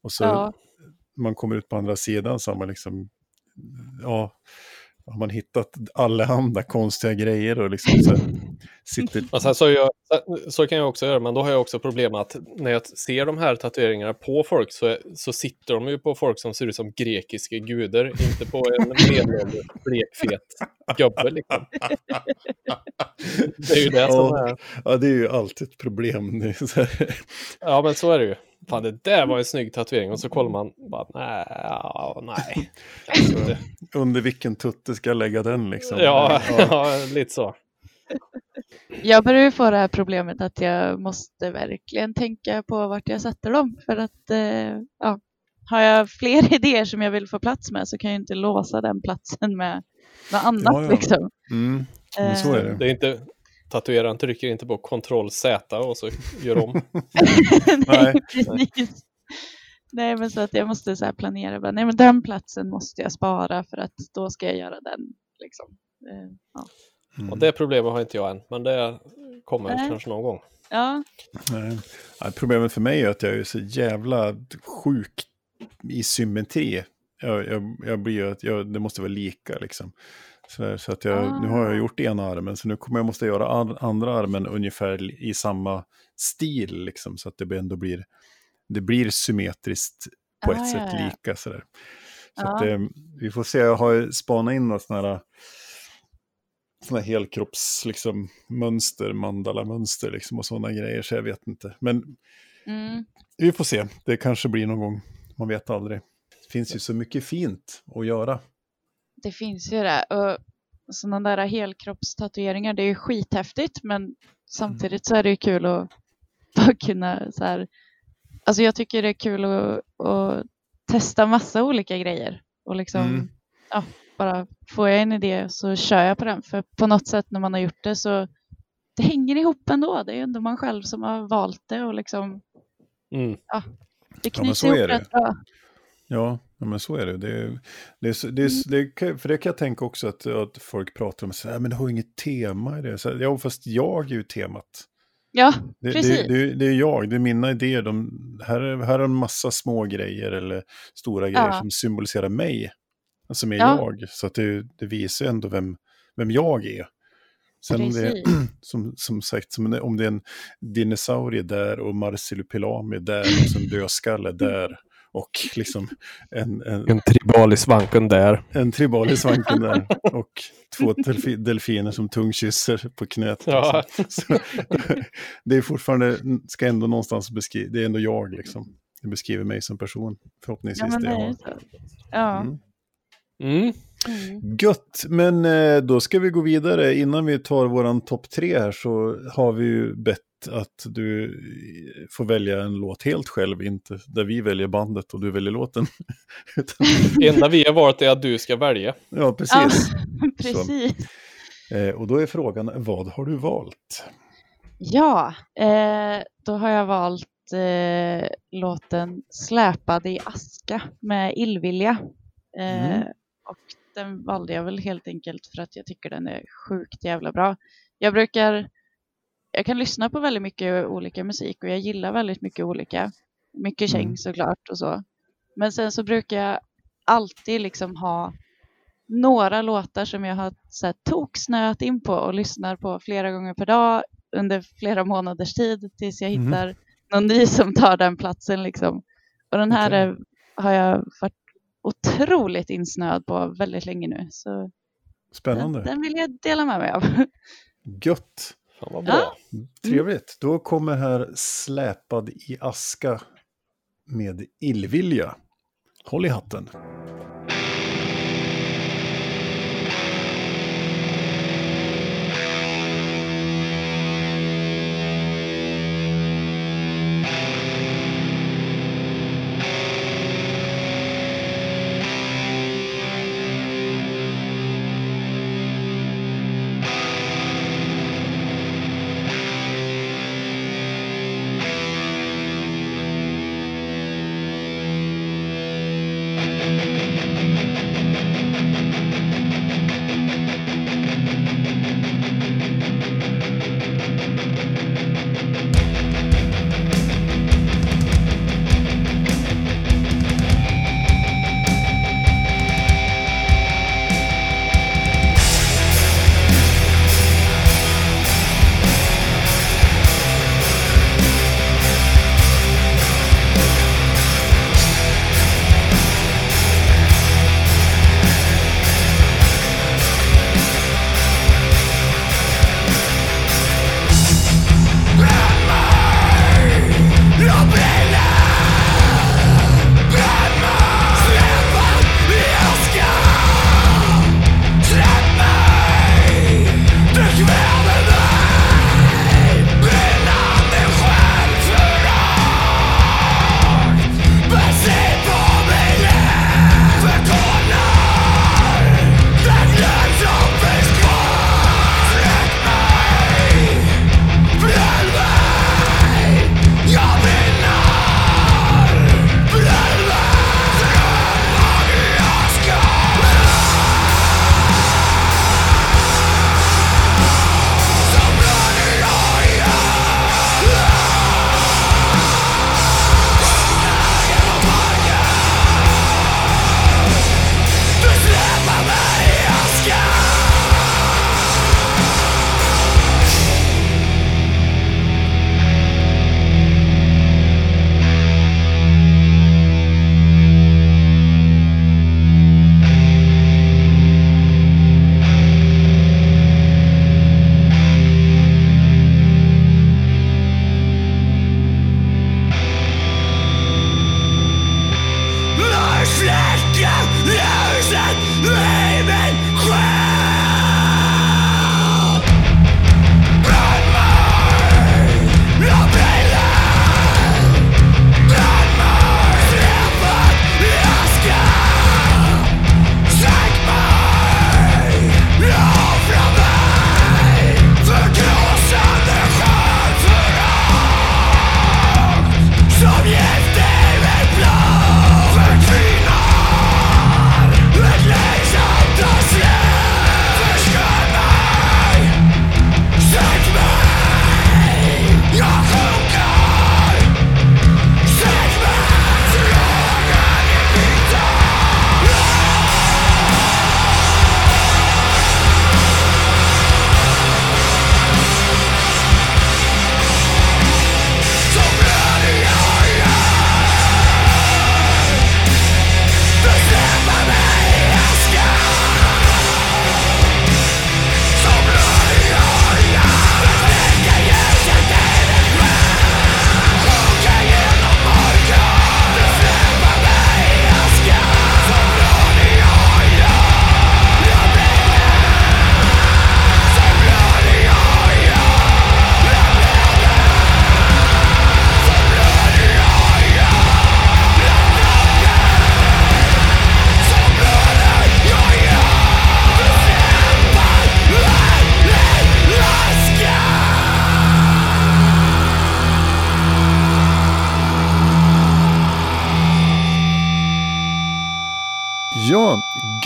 Och så ja. man kommer ut på andra sidan så har man liksom, ja, har man hittat allehanda konstiga grejer och liksom så sitter... Och sen så, jag, så kan jag också göra, men då har jag också problem att när jag ser de här tatueringarna på folk så, så sitter de ju på folk som ser ut som grekiska gudar, inte på en medelålders blekfet gubbe. Liksom. Det är ju det som är... Ja, det är ju alltid ett problem. Ja, men så är det ju. Fan, det där var en snygg tatuering. Och så kollar man bara, nej, ja, nej. under vilken tutte ska jag lägga den liksom? Ja, ja, lite så. Jag börjar ju få det här problemet att jag måste verkligen tänka på vart jag sätter dem. För att eh, ja, har jag fler idéer som jag vill få plats med så kan jag inte låsa den platsen med något annat. Ja, ja. Liksom. Mm, men så är det. Det är inte... Tatueraren trycker inte på Ctrl Z och så gör om. nej, Nej. precis. Nej, men så att jag måste så här planera. Bara, nej, men den platsen måste jag spara för att då ska jag göra den. Liksom. Eh, ja. Mm. Och det problemet har inte jag än, men det kommer Nej. kanske någon gång. Ja. Nej. Problemet för mig är att jag är så jävla sjuk i symmetri. Jag, jag, jag blir jag, det måste vara lika liksom. Så, så att jag, ah. nu har jag ah. gjort ena armen, så nu kommer jag måste göra andra armen ungefär i samma stil, liksom, så att det ändå blir, det blir symmetriskt på ah, ett ja, sätt ja. lika. Sådär. Så ah. att, eh, vi får se, jag har spanat in några sådana här sådana helkropps liksom, mönster, mandala-mönster liksom, och sådana grejer, så jag vet inte. Men mm. vi får se, det kanske blir någon gång, man vet aldrig. Det finns ju så mycket fint att göra. Det finns ju det. Och sådana där helkroppstatueringar, det är ju skithäftigt, men samtidigt så är det ju kul att, att kunna så här, alltså jag tycker det är kul att, att testa massa olika grejer och liksom, mm. ja, bara får jag en idé så kör jag på den. För på något sätt när man har gjort det så det hänger ihop ändå. Det är ändå man själv som har valt det och liksom, mm. ja, det knyts ja, ihop rätt bra. Ja, men så är det. det, det, det, det, det för det kan jag tänka också att, att folk pratar om, att men det har inget tema i det. Så, ja, fast jag är ju temat. Ja, det, precis. Det, det, är jag, det är mina idéer. De, här, är, här är en massa små grejer eller stora grejer ja. som symboliserar mig som är ja. jag. Så att det, det visar ändå vem, vem jag är. Sen om det, som, som sagt, som, om det är en dinosaurie där och Marsupilami där och en dödskalle där. Och liksom en... En, en tribal i svanken där. En tribal i svanken där. Och två delfi, delfiner som tungkysser på knät. Ja. Liksom. det är fortfarande, ska ändå någonstans beskriva, det är ändå jag liksom. Det beskriver mig som person, förhoppningsvis. Ja, det jag Ja. Mm. Mm. Mm. Gött, men eh, då ska vi gå vidare. Innan vi tar våran topp tre här så har vi ju bett att du får välja en låt helt själv, inte där vi väljer bandet och du väljer låten. Det enda vi har valt är att du ska välja. Ja, precis. Ja, precis. Eh, och då är frågan, vad har du valt? Ja, eh, då har jag valt eh, låten Släpad i aska med Illvilja. Eh, mm. Och den valde jag väl helt enkelt för att jag tycker den är sjukt jävla bra. Jag brukar, jag kan lyssna på väldigt mycket olika musik och jag gillar väldigt mycket olika. Mycket käng mm. såklart och så. Men sen så brukar jag alltid liksom ha några låtar som jag har så här, toksnöat in på och lyssnar på flera gånger per dag under flera månaders tid tills jag mm. hittar någon ny som tar den platsen liksom. Och den här okay. är, har jag varit otroligt insnöad på väldigt länge nu. Så Spännande. Den, den vill jag dela med mig av. Gött. Fan vad bra. Ja. Trevligt. Då kommer här Släpad i aska med illvilja. Håll i hatten.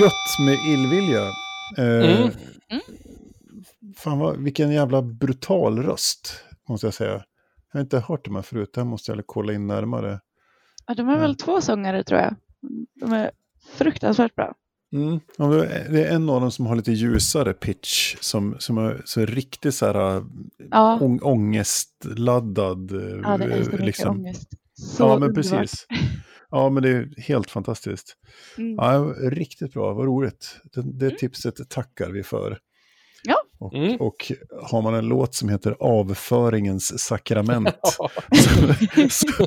Gött med illvilja. Eh, Mm. Fan, vad, vilken jävla brutal röst, måste jag säga. Jag har inte hört de här förut, det här måste jag kolla in närmare. Ja, de är väl två sångare tror jag. De är fruktansvärt bra. Mm. Ja, det är- en av dem som har lite ljusare pitch, som, som är så riktigt så här Ja, ång, ångestladdad. eh, ja det är så mycket liksom. ångest. Så Ja, men underbart. precis. Ja, men det är helt fantastiskt. Mm. Ja, riktigt bra, vad roligt. Det, det tipset tackar vi för. Ja. Och, Mm. och har man en låt som heter Avföringens sakrament. Ja. så, så,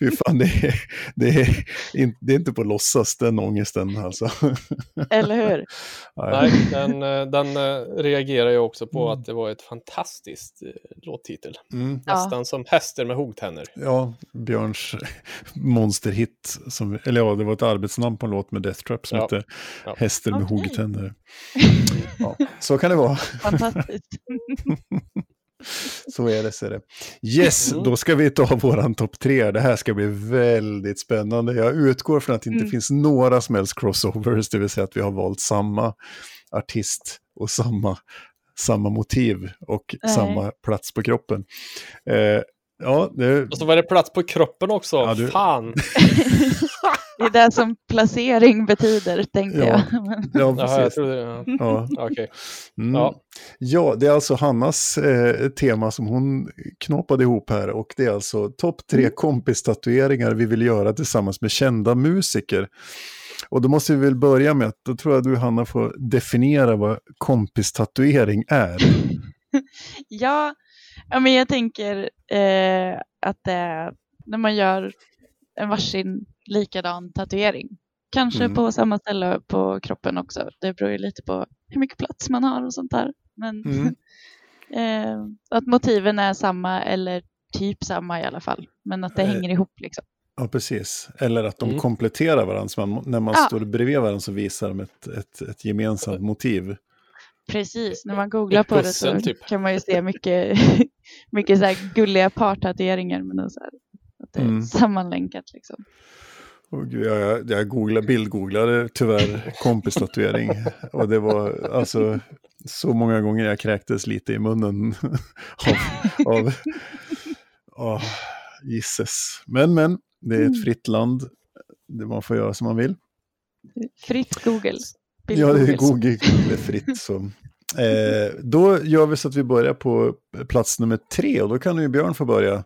fy fan, det är, det, är in, det är inte på låtsas den ångesten alltså. Eller hur? Nej, den, eh, den eh, reagerar jag också på att det var ett fantastiskt eh, låttitel. Mm. Ja. Nästan som häster med huggtänder. Ja, Björns monsterhit. Som, eller ja, det var ett arbetsnamn på en låt med Death Trap som Ja. hette Ja. Hästen med Okej. huggtänder. Ja, så kan det vara. Fantastiskt. Så är det, så är det. Yes, Mm. då ska vi ta våran topp tre. Det här ska bli väldigt spännande. Jag utgår från att det inte Mm. finns några som helst crossovers, det vill säga att vi har valt samma artist och samma, samma motiv och Nej. samma plats på kroppen. Eh, ja, det, Och så var det plats på kroppen också. Ja, du- Fan! Det är det som placering betyder, tänkte Ja. jag. Ja, Jaha, jag precis. trodde... Ja. Ja. Okej. Mm. Ja. Ja, det är alltså Hannas eh, tema som hon knåpade ihop här och det är alltså topp tre Mm. kompistatueringar vi vill göra tillsammans med kända musiker. Och då måste vi väl börja med att, då tror jag du Hanna får definiera vad kompistatuering är. ja, ja, men jag tänker eh, att det är när man gör en varsin likadan tatuering. Kanske Mm. på samma ställe på kroppen också. Det beror ju lite på hur mycket plats man har och sånt där. Men Mm. eh, att motiven är samma eller typ samma i alla fall. Men att det Eh, hänger ihop liksom. Ja, precis. Eller att de Mm. kompletterar varandra, så man, när man Ja. står bredvid varandra så visar de ett, ett, ett gemensamt motiv. Precis, när man googlar på det så typ. kan man ju se mycket, mycket så här gulliga partatueringar. Men så här, att det är Mm. sammanlänkat liksom. Och gud, jag, jag, googlade, bildgooglade tyvärr kompistatuering. och det var alltså så många gånger jag kräktes lite i munnen av, av oh, gisses. Men, men, det är ett Mm. fritt land. Det man får göra som man vill. Fritt Google. Ja, det är Google. Google, Google är fritt. Så. Eh, då gör vi så att vi börjar på plats nummer tre och då kan ju Björn få börja.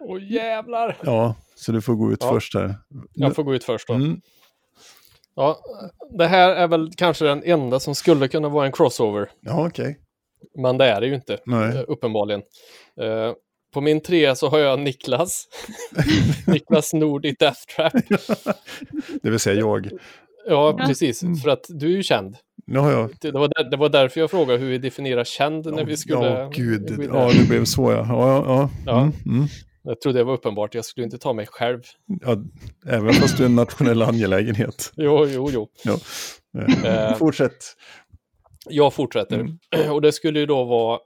Åh jävlar! Ja, så du får gå ut Ja. först här. Jag får gå ut först då. Mm. Ja, det här är väl kanske den enda som skulle kunna vara en crossover. Ja, okej. Men det är det ju inte, Nej. eh, uppenbarligen. Eh, På min trea så har jag Niklas. Niklas Nord i Death Trap. Det vill säga jag. Ja, Ja. precis. För att du är ju känd. Nu har jag... Det var, där, det var därför jag frågade hur vi definierar känd när vi skulle... Ja, gud. Ja, det blev så ja. Ja, ja, ja. Ja. Mm, mm. Jag trodde det var uppenbart. Jag skulle inte ta mig själv. ja. Även fast du är en nationell angelägenhet. Jo, jo, jo. Ja. Eh, Fortsätt. Jag fortsätter. Mm. Och det skulle ju då vara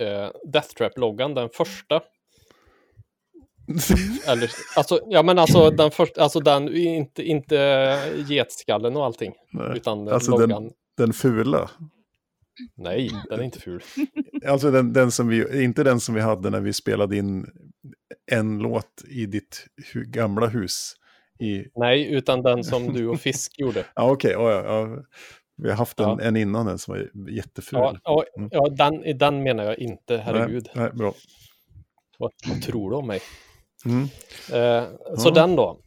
eh, Death Trap-loggan, den första. Eller, alltså, ja men alltså den första, alltså den, inte, inte getskallen och allting. Nej. Utan Alltså loggan. den, den fula. Nej, den är inte ful. Alltså den, den som vi, inte den som vi hade när vi spelade in en låt i ditt hu, gamla hus. I, Nej, utan den som du och Fisk gjorde. ja, okej, ja, ja, ja. Vi har haft en, Ja. en innan den som var jätteful. Ja, ja, Mm. ja den, den menar jag inte, herregud. Nej, nej, bra. Vad, vad tror du om mig? Mm. Eh, så Ja. den då.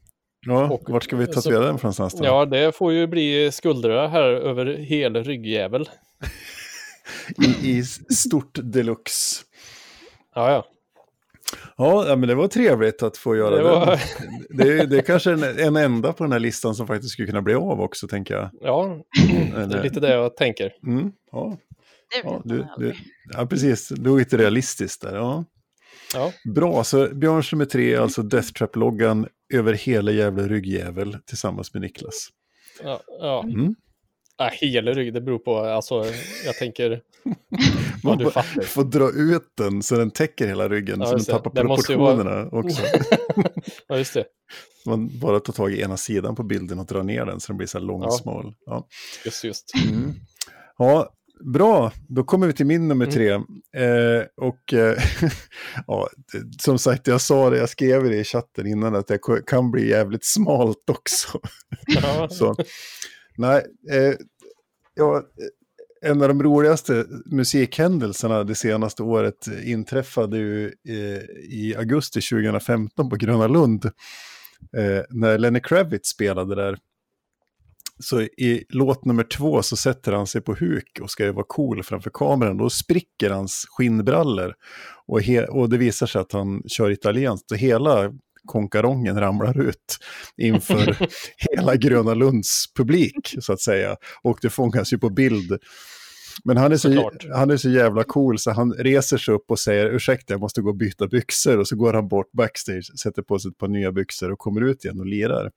Ja, Och- vart ska vi så- tatuera den från någonstans? då? Ja, det får ju bli skuldror här över hela ryggjävel. I, I stort deluxe. Ja, ja. Ja, ja, men det var trevligt att få göra Det det. var- Det, är, det är kanske en, en enda på den här listan som faktiskt skulle kunna bli av också, tänker jag. Ja, det är lite det jag tänker. Mm, ja, Det ja, du, du, ja, precis. Du är lite realistiskt där. Ja. Ja, Bra, så Björns nummer tre alltså Death Trap-loggan över hela jävla ryggjävel tillsammans med Niklas. ja, ja. Mm. Äh, hela rygg, det beror på, alltså, jag tänker, Man du får- dra ut den så den täcker hela ryggen, Ja, så den tappar måste ju vara- proportionerna också. ja just det, Man bara tar tag i ena sidan på bilden och drar ner den så den blir så här lång och Ja. smal. Ja. just, just. Mm. Ja, bra. Då kommer vi till min nummer tre. Eh, och eh, ja, som sagt, jag sa det, jag skrev det i chatten innan att det kan bli jävligt smalt också. Ja, Så, nej, eh, ja, en av de roligaste musikhändelserna det senaste året inträffade ju eh, i augusti 2015 på Gröna Lund. Eh, när Lenny Kravitz spelade där. Så i låt nummer två så sätter han sig på huk och ska ju vara cool framför kameran. Då spricker hans skinnbrallor. Och, och det visar sig att han kör italienskt. Och hela konkarongen ramlar ut inför hela Gröna Lunds publik, så att säga. Och det fångas ju på bild. Men han är, så, Såklart. han är så jävla cool så han reser sig upp och säger ursäkta jag måste gå och byta byxor. Och så går han bort backstage, sätter på sig ett par nya byxor och kommer ut igen och lirar.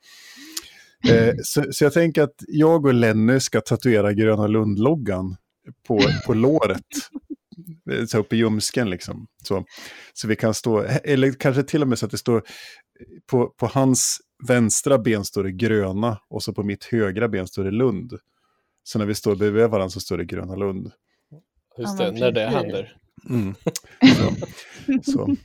Eh, så, så jag tänker att jag och Lenny ska tatuera Gröna Lund-loggan på, på låret. Så uppe i ljumsken liksom. Så, så vi kan stå, eller kanske till och med så att det står på, på hans vänstra ben står det gröna och så på mitt högra ben står det Lund. Så när vi står bredvid varandra så står det Gröna Lund. just det, när det händer. Mm. Så, så,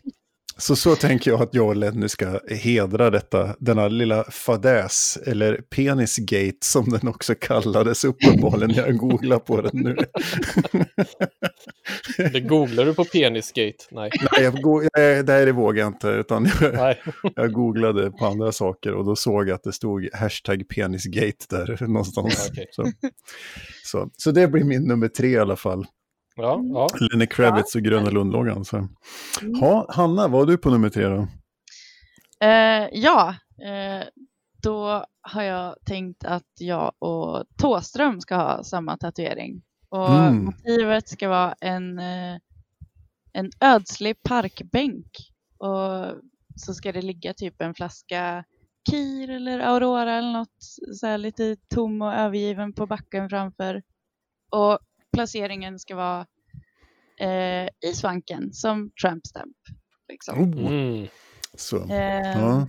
så, så tänker jag att jag och Lenny ska hedra detta, denna lilla fadäs, eller penisgate som den också kallades uppenbarligen när jag googlar på den nu. Det googlar du på penisgate? Nej. Nej, jag, nej, det här vågar jag inte, utan jag, jag googlade på andra saker och då såg jag att det stod hashtag penisgate där någonstans. Okej. Så, så, så det blir min nummer tre i alla fall. Ja, ja. Lenny Kravitz och Gröna Lund-loggan. Så. Ha, Hanna, vad har du på nummer tre då? Eh, ja, eh, då har jag tänkt att jag och Tåström ska ha samma tatuering. Och Mm. motivet ska vara en, eh, en ödslig parkbänk. Och så ska det ligga typ en flaska Kir eller Aurora eller något så här lite tom och övergiven på backen framför. Och placeringen ska vara eh, i svanken som tramp stamp. Liksom. Oh, Mm. så. Eh, Ja.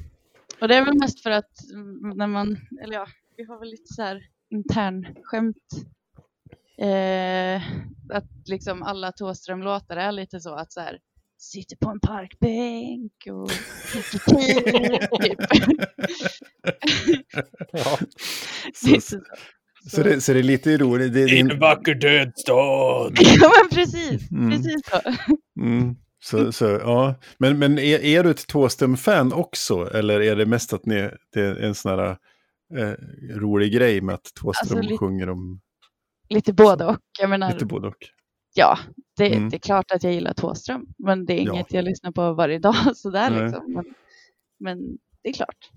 och det är väl mest för att mm, när man, eller ja, vi har väl lite så här intern skämt. Eh, att liksom alla Thåström-låtar är lite så att så här sitter på en parkbänk och dricker te, typ. Ja. Så, så. så, det, så det är lite roligt. Det, det, I en vacker död stad. Ja men precis, Mm. precis så. mm, så, så, ja. Men, men är, är du ett Thåström-fan också? Eller är det mest att ni, det är en sån här eh, rolig grej med att Thåström Alltså, sjunger om Lite både och. Jag menar, lite både och? ja, det, Mm. det är klart att jag gillar Thåström, men det är Ja. inget jag lyssnar på varje dag sådär Nej. liksom. Men, men det är klart,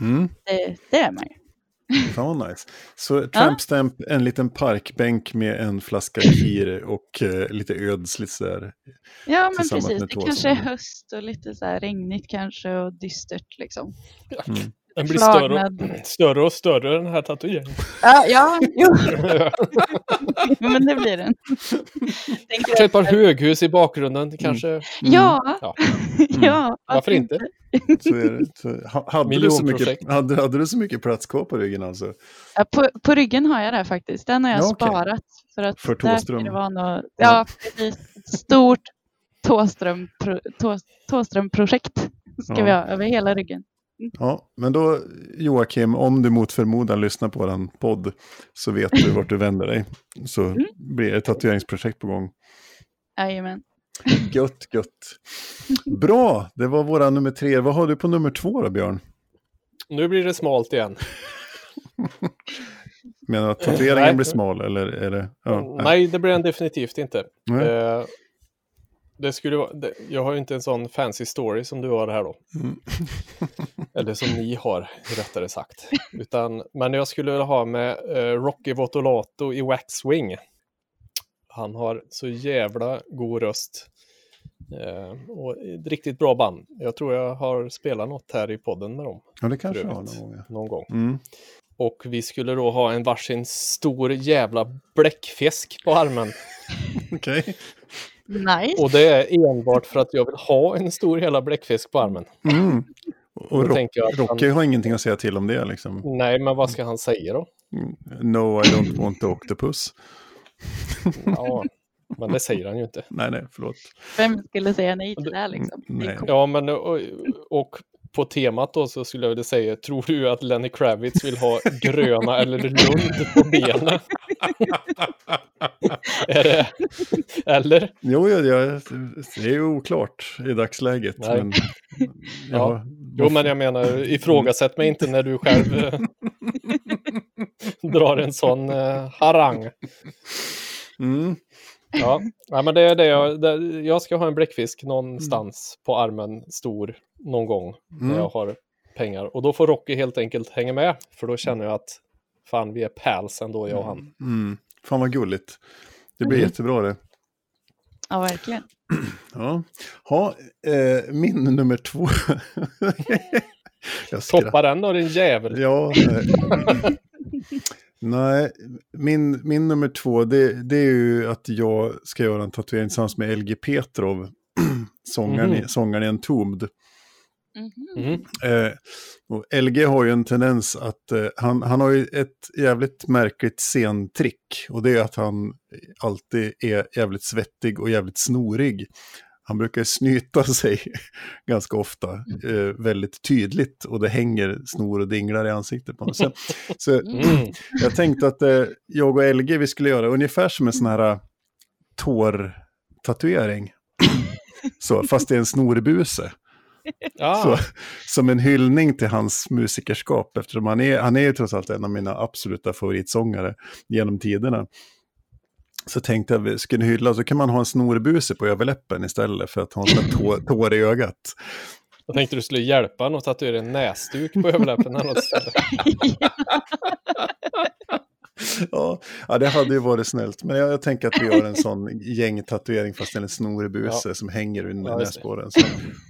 Mm. det, det är man ju. Fan vad nice. Så Tramp Stamp, en liten parkbänk med en flaska kir och eh, lite öds, lite sådär. Ja, men precis. Det kanske är höst och lite så här regnigt kanske och dystert liksom. Mm. Den blir större och, större och större den här tatueringen. Ja, ja, jo. men det blir den. Kanske ett par höghus i bakgrunden. Kanske. Ja, Ja. ja. Varför inte? Så är det. Så, ha- hade, du så mycket, hade, hade du så mycket plats kvar på ryggen alltså? Ja, på, på ryggen har jag det faktiskt. Den har jag Ja, okej. sparat. För att För ska Det var något, ja, precis. Stort Thå- Thåström-projekt ska Ja. vi ha över hela ryggen. Ja, men då Joakim, om du mot förmodan lyssnar på vår podd så vet du vart du vänder dig. Så Mm. blir det ett tatueringsprojekt på gång. Jajamän. Gött, gött. Bra, det var våra nummer tre. Vad har du på nummer två då, Björn? Nu blir det smalt igen. Menar du att tatueringen Nej. blir smal eller är det? Ja, Nej, det blir den definitivt inte. Nej. Eh, det skulle vara, det, jag har ju inte en sån fancy story som du har här då. Mm. Eller som ni har, rättare sagt. Utan, men jag skulle vilja ha med eh, Rocky Votolato i Waxwing. Han har så jävla god röst. Eh, och ett riktigt bra band. Jag tror jag har spelat något här i podden med dem ja, det kanske för har någon gång. ja. någon gång. Mm. Och vi skulle då ha en varsin stor jävla bläckfisk på armen. Okej. Nice. Och det är enbart för att jag vill ha en stor jävla bläckfisk på armen. Mm. Och Rock, att han- Rocky har ingenting att säga till om det liksom. Nej, men vad ska han säga då? Mm. No, I don't want the octopus. Ja, men det säger han ju inte. Nej, nej, förlåt. Vem skulle säga nej till det här liksom? Nej. Ja, men och, och på temat då så skulle jag vilja säga, tror du att Lenny Kravitz vill ha gröna eller Lund på benen? är det, eller? Jo, ja, ja, det är ju oklart i dagsläget. Nej. Men, Ja. Jo, men jag menar, ifrågasätt mig inte när du själv eh, drar en sån eh, harang. Mm. Ja, ja men det är det jag, det, jag ska ha en bläckfisk någonstans på armen stor någon gång Mm. när jag har pengar. Och då får Rocky helt enkelt hänga med, för då känner jag att fan vi är pals ändå jag och han. Mm. Fan vad gulligt. Det blir Mm. jättebra det. Ja, verkligen. Ja, ha, eh, min nummer två. jag skrattar. Toppa den då din jävel. Ja. eh, Nej, min, min nummer två, det, det är ju att jag ska göra en tatuering tillsammans med LG Petrov, sångaren, i, Mhm. sångaren i Entombed. Mhm. Mm. Eh, och LG har ju en tendens att, eh, han, han har ju ett jävligt märkligt scentrick. Och det är att han alltid är jävligt svettig och jävligt snorig. Han brukar snyta sig ganska ofta, eh, väldigt tydligt. Och det hänger snor och dinglar i ansiktet på honom. Så, så Mm. jag tänkte att eh, jag och LG vi skulle göra ungefär som en sån här eh, tår-tatuering. Så, fast det är en snorbuse. Ja, Så, som en hyllning till hans musikerskap, eftersom han är, han är ju trots allt en av mina absoluta favoritsångare genom tiderna. Så tänkte jag vi skulle hylla, så kan man ha en snorbuse på överläppen istället för att ha en tår, tår i ögat. jag tänkte du skulle hjälpa honom att tatuera en näsduk på överläppen. Ja, ja, det hade ju varit snällt. Men jag, jag tänker att vi gör en sån gängtatuering fast en snorbuse som hänger under Ja, näsborren. Så,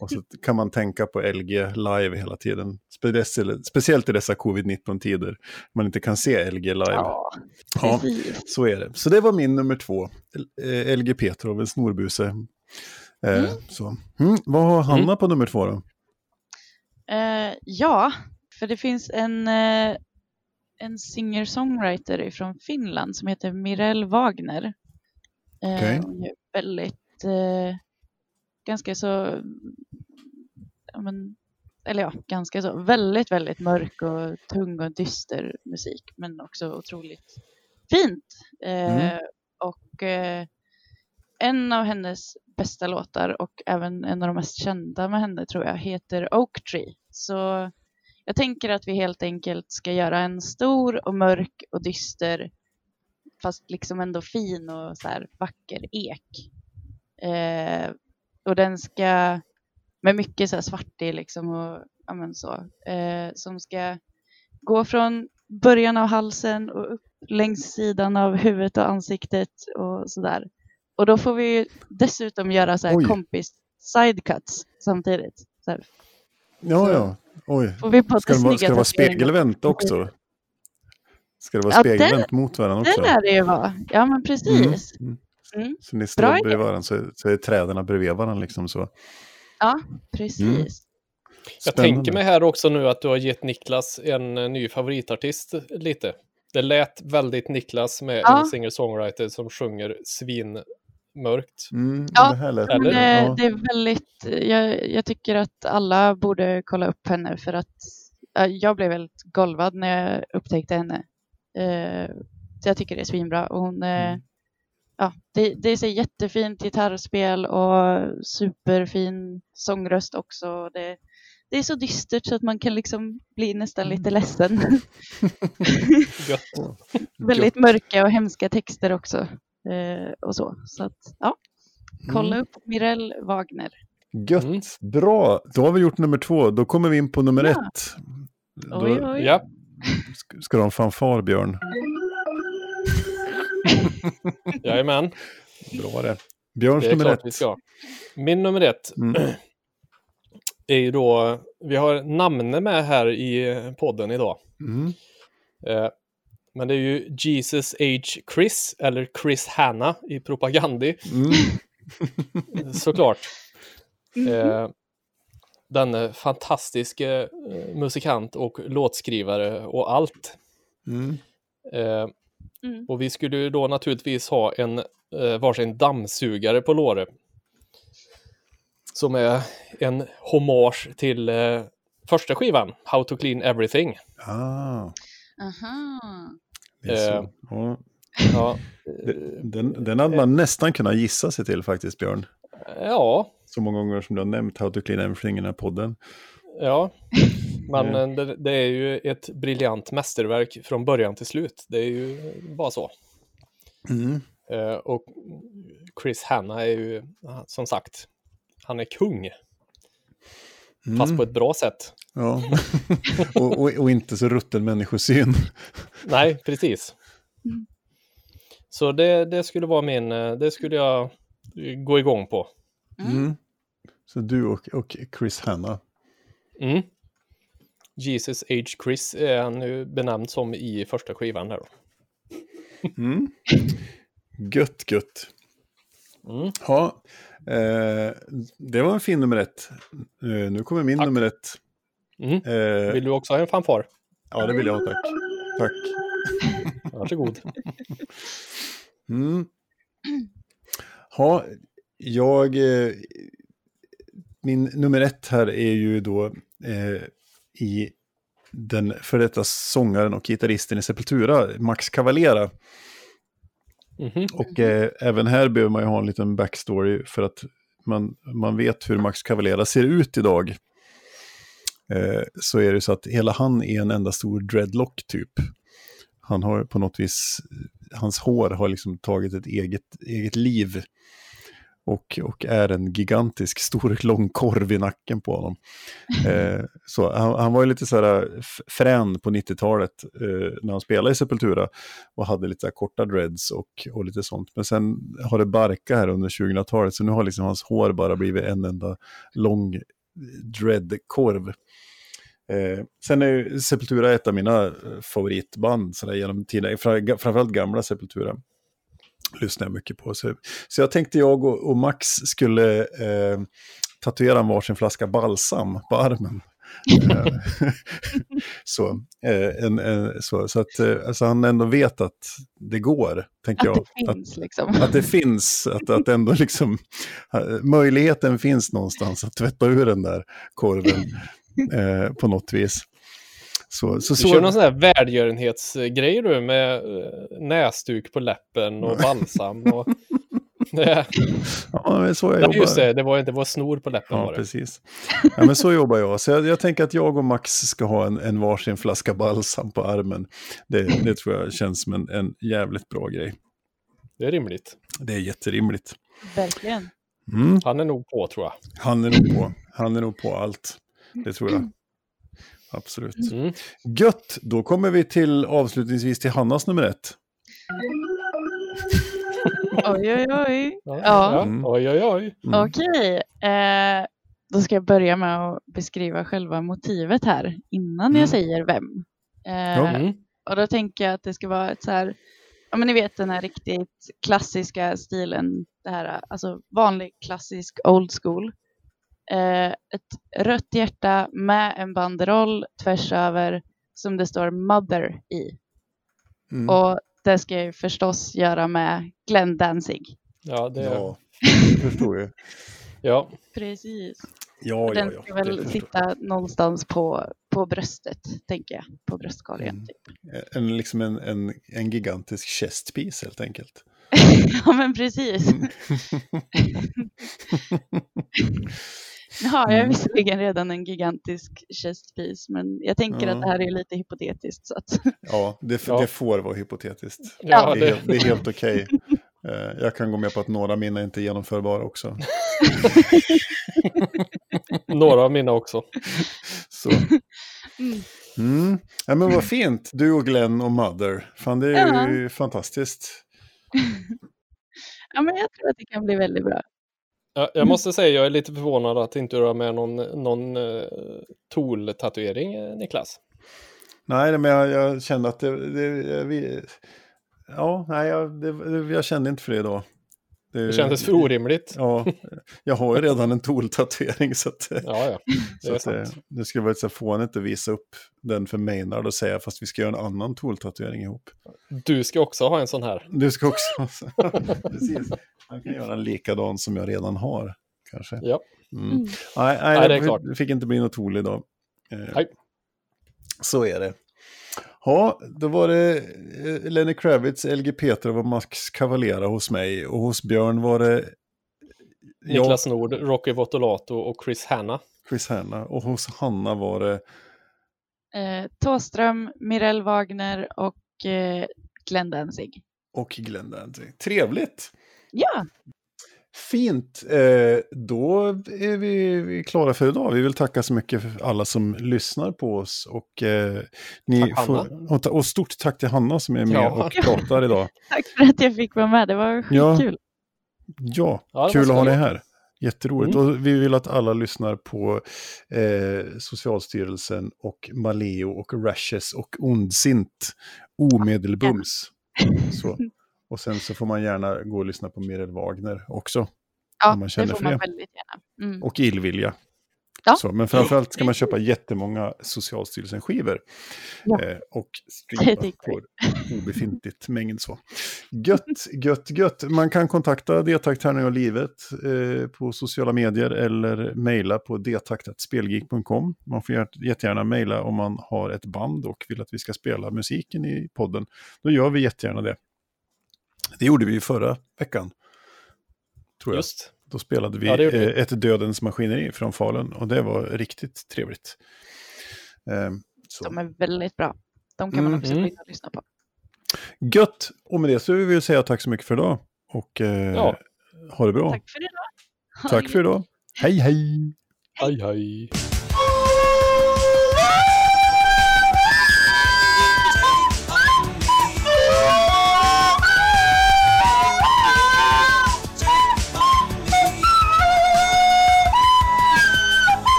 och så kan man tänka på LG live hela tiden. Speciellt, speciellt i dessa covid-19-tider. Man inte kan se LG live. Ja, Ja, så är det. Så det var min nummer två. Eh, LG Petrov, en snorbuse. Eh, Mm. så. Mm, vad har Hanna Mm. på nummer två då? Eh, ja, för det finns en, eh, en singer-songwriter från Finland som heter Mirel Wagner. Eh, Okej. Hon är väldigt, eh, ganska så, ja, men, eller ja, ganska så, väldigt, väldigt mörk och tung och dyster musik, men också otroligt fint. Eh, Mm. Och eh, en av hennes bästa låtar och även en av de mest kända med henne tror jag heter Oak Tree. Så jag tänker att vi helt enkelt ska göra en stor och mörk och dyster fast liksom ändå fin och så här vacker ek. Eh, och den ska, med mycket så här svartig liksom och ja men så, eh, som ska gå från början av halsen och upp längs sidan av huvudet och ansiktet och sådär. Och då får vi ju dessutom göra så här Oj. kompis sidecuts samtidigt. Så här, Ja, ja. Oj. får vi Ska det vara, ska det vara spegelvänt också? Ska det vara Ja, spegelvänt mot varandra också? Det lär det ju vara. Ja men precis. Mm. Mm. Så ni står bredvid varandra så, så är träden bredvid varandra liksom så. Ja, precis. Mm. Jag tänker mig här också nu att du har gett Niklas en eh, ny favoritartist lite. Det lät väldigt Niklas med Ja. en singer-songwriter som sjunger svinmörkt. Mm, Ja? Men det, ja. det är väldigt, jag, jag tycker att alla borde kolla upp henne för att ja, jag blev väldigt golvad när jag upptäckte henne. Eh, så jag tycker det är svinbra. Och hon, eh, Mm. ja, det, det är så jättefint gitarrspel och superfin sångröst också. Det, det är så dystert så att man kan liksom bli nästan lite ledsen. Gött. väldigt mörka och hemska texter också. Eh, och så. Så att, ja, kolla Mm. upp Mirelle Wagner. Gött, Mm. bra. Då har vi gjort nummer två. Då kommer vi in på nummer Ja. ett. Då Oj, oj. Ja, sk- ska du ha en fanfar, Björn. jajamän. Bra det. Björns Det nummer ett. vi ska. Min nummer ett Mm. är ju då, vi har namne med här i podden idag. Mm. Eh, Men det är ju Jesus H. Chris, eller Chris Hanna i Propagandi, Mm. såklart. Mhm. Eh, den fantastiska eh, musikant och låtskrivare och allt. Mm. Eh, Mm. och vi skulle ju då naturligtvis ha en eh, varsin dammsugare på låret. Som är en hommage till eh, första skivan, How to Clean Everything. Ah, Aha. det är Eh, så. Ja. Ja, Den, den hade man nästan kunnat gissa sig till faktiskt, Björn. ja, Så många gånger som du har nämnt How to Clean Everything i den här podden. ja. Men eh, det, det är ju ett briljant mästerverk från början till slut. Det är ju bara så. Mm. Eh, och Chris Hanna är ju, som sagt, han är kung. Fast Mm. på ett bra sätt. Ja. och, och, och inte så rutten människosyn. Nej, precis. Mm. Så det, det skulle vara min, eh, det skulle jag gå igång på. Mm. Mm. Så du och, och Chris Hanna. Mm. Jesus H. Chris är han ju benämnd som i första skivan där då. Mm. Gött, gött. Mm. Ja, eh, det var en fin nummer ett. Eh, nu kommer min Tack. nummer ett. Mm. Eh, Vill du också ha en fanfar? Ja, det vill jag ha, tack. Tack. Varsågod. Mm. Ja, jag... Eh, min nummer ett här är ju då eh, i den för detta sångaren och gitarristen i Sepultura, Max Cavalera. Mm-hmm. Och eh, även här behöver man ju ha en liten backstory för att man, man vet hur Max Cavalera ser ut idag. Eh, så är det så att hela han är en enda stor dreadlock typ. Han har på något vis, hans hår har liksom tagit ett eget, eget liv. Och, och är en gigantisk stor lång korv i nacken på honom. Eh, så han, han var ju lite så här frän på 90-talet eh, när han spelade i Sepultura och hade lite så korta dreads och, och lite sånt. Men sen har det barkat här under 2000-talet så nu har liksom hans hår bara blivit en enda lång dreadkorv. Eh, sen är ju Sepultura ett av mina eh, favoritband sådär, genom tiden, Fra- framförallt gamla Sepultura lyssnar jag mycket på. Så, så jag tänkte jag och, och Max skulle eh, tatuera en varsin flaska balsam på armen. Eh, så, eh, en, en, så, så att eh, alltså han ändå vet att det går, tänker Att jag. det Att, finns liksom. att det finns, att, att ändå liksom, möjligheten finns någonstans att tvätta ur den där korven eh, på något vis. Så, så, Du kör någon så, sån här välgörenhetsgrej du med eh, näsduk på läppen och balsam och Ja, men så jag jobbar. just det, det var, det var snor på läppen Ja, var det. precis. Ja, men så jobbar jag. Så jag, jag tänker att jag och Max ska ha en, en varsin flaska balsam på armen. Det, det tror jag känns som en, en jävligt bra grej. Det är rimligt. Det är jätterimligt. Verkligen. Mm. Han är nog på tror jag. Han är nog på. Han är nog på allt. Det tror jag. Absolut. Mm. Gött, då kommer vi till avslutningsvis till Hannas nummer ett. Oj, oj, oj. Ja. Ja. Mm. Oj, oj, oj. Mm. Okej. Eh, då ska jag börja med att beskriva själva motivet här innan Mm. jag säger vem. Eh, Ja. Mm. Och då tänker jag att det ska vara ett så här, ja men ni vet den här riktigt klassiska stilen, det här, alltså vanlig klassisk old school. Eh, ett rött hjärta med en banderoll tvärs över som det står mother i. Mm. Och det ska jag ju förstås göra med Glenn Danzig. Ja, det, Ja, det förstår jag. ja. Precis. Ja, Och ja, den ja. ska det väl förstår sitta någonstans på, på bröstet, tänker jag. På bröstkorgen. Mm. Typ. jag. En, liksom en, en, en gigantisk chestpiece helt enkelt. ja, men precis. Mm. Nu har jag Mm. visserligen redan en gigantisk chestpiece, men jag tänker Ja. att det här är lite hypotetiskt. Så att, Ja, det, Ja. det får vara hypotetiskt. Ja, det, är, det, är helt okej. Eh, Jag kan gå med på att några av mina inte är genomförbara också. några av mina också. Så. mm. Mm. Ja, men vad fint. Du och Glenn och Mother. Fan, det är ju fantastiskt. Ja, men jag tror att det kan bli väldigt bra. Jag, jag måste säga, jag är lite förvånad att inte du har med någon, någon uh, Tool-tatuering, eh, Niklas. Nej, men jag, jag kände att det... det vi, ja, nej, jag, det, det, jag kände inte för det då. Det kändes för orimligt. Ja, jag har ju redan en Tool-tatuering så att... Ja, ja, det Så att det, det skulle vara så fånigt att visa upp den för Maynard och säga fast vi ska göra en annan Tool-tatuering ihop. Du ska också ha en sån här. Du ska också... Precis. Man kan göra en likadan som jag redan har, kanske. Ja. Mm. Mm. Nej, nej, Nej, det är det klart. det fick inte bli något Tool idag. Eh, Nej. Så är det. Ja, då var det eh, Lenny Kravitz, LG Petrov och Max Cavalera hos mig. Och hos Björn var det jag, Niklas Nord, Rocky Votolato och Chris Hanna. Chris Hanna. Och hos Hanna var det Eh, Tåström, Mirelle Wagner och eh, Glenn Danzig. och Glenn Danzig. Trevligt! Ja, Fint! Eh, då är vi klara för idag. Vi vill tacka så mycket för alla som lyssnar på oss. Och, eh, ni får, och, stort tack till Hanna som är med Ja. och pratar idag. tack för att jag fick vara med. Det var Ja. skitkul. Ja, kul att ha dig här. Jätteroligt. Mm. Och vi vill att alla lyssnar på eh, Socialstyrelsen och Maleo och Rashes och Ondsint omedelbums. Så. Och sen så får man gärna gå och lyssna på Mirel Wagner också. Ja, man känner det får man det. väldigt gärna. Mm. Och illvilja. Ja. Så, men framförallt ska man köpa jättemånga Socialstyrelsen-skivor. Ja. Eh, och tycker på obefintligt mängd så. Gött, gött, gött. Man kan kontakta Detakt Tärning och livet eh, på sociala medier eller mejla på detaktatspelgeek.com. Man får jätte- jättegärna mejla om man har ett band och vill att vi ska spela musiken i podden. Då gör vi jättegärna det. Det gjorde vi ju förra veckan. Tror jag. Just. Då spelade vi Ja, eh, ett Dödens maskineri från Falun och det var riktigt trevligt. Ehm, så. De är väldigt bra. De kan man Mm. också Mm. lyssna på. Gött! Och med det så vill vi säga tack så mycket för idag. Och eh, Ja. ha det bra. Tack för idag. Tack för idag. Hej hej! Hej, hej.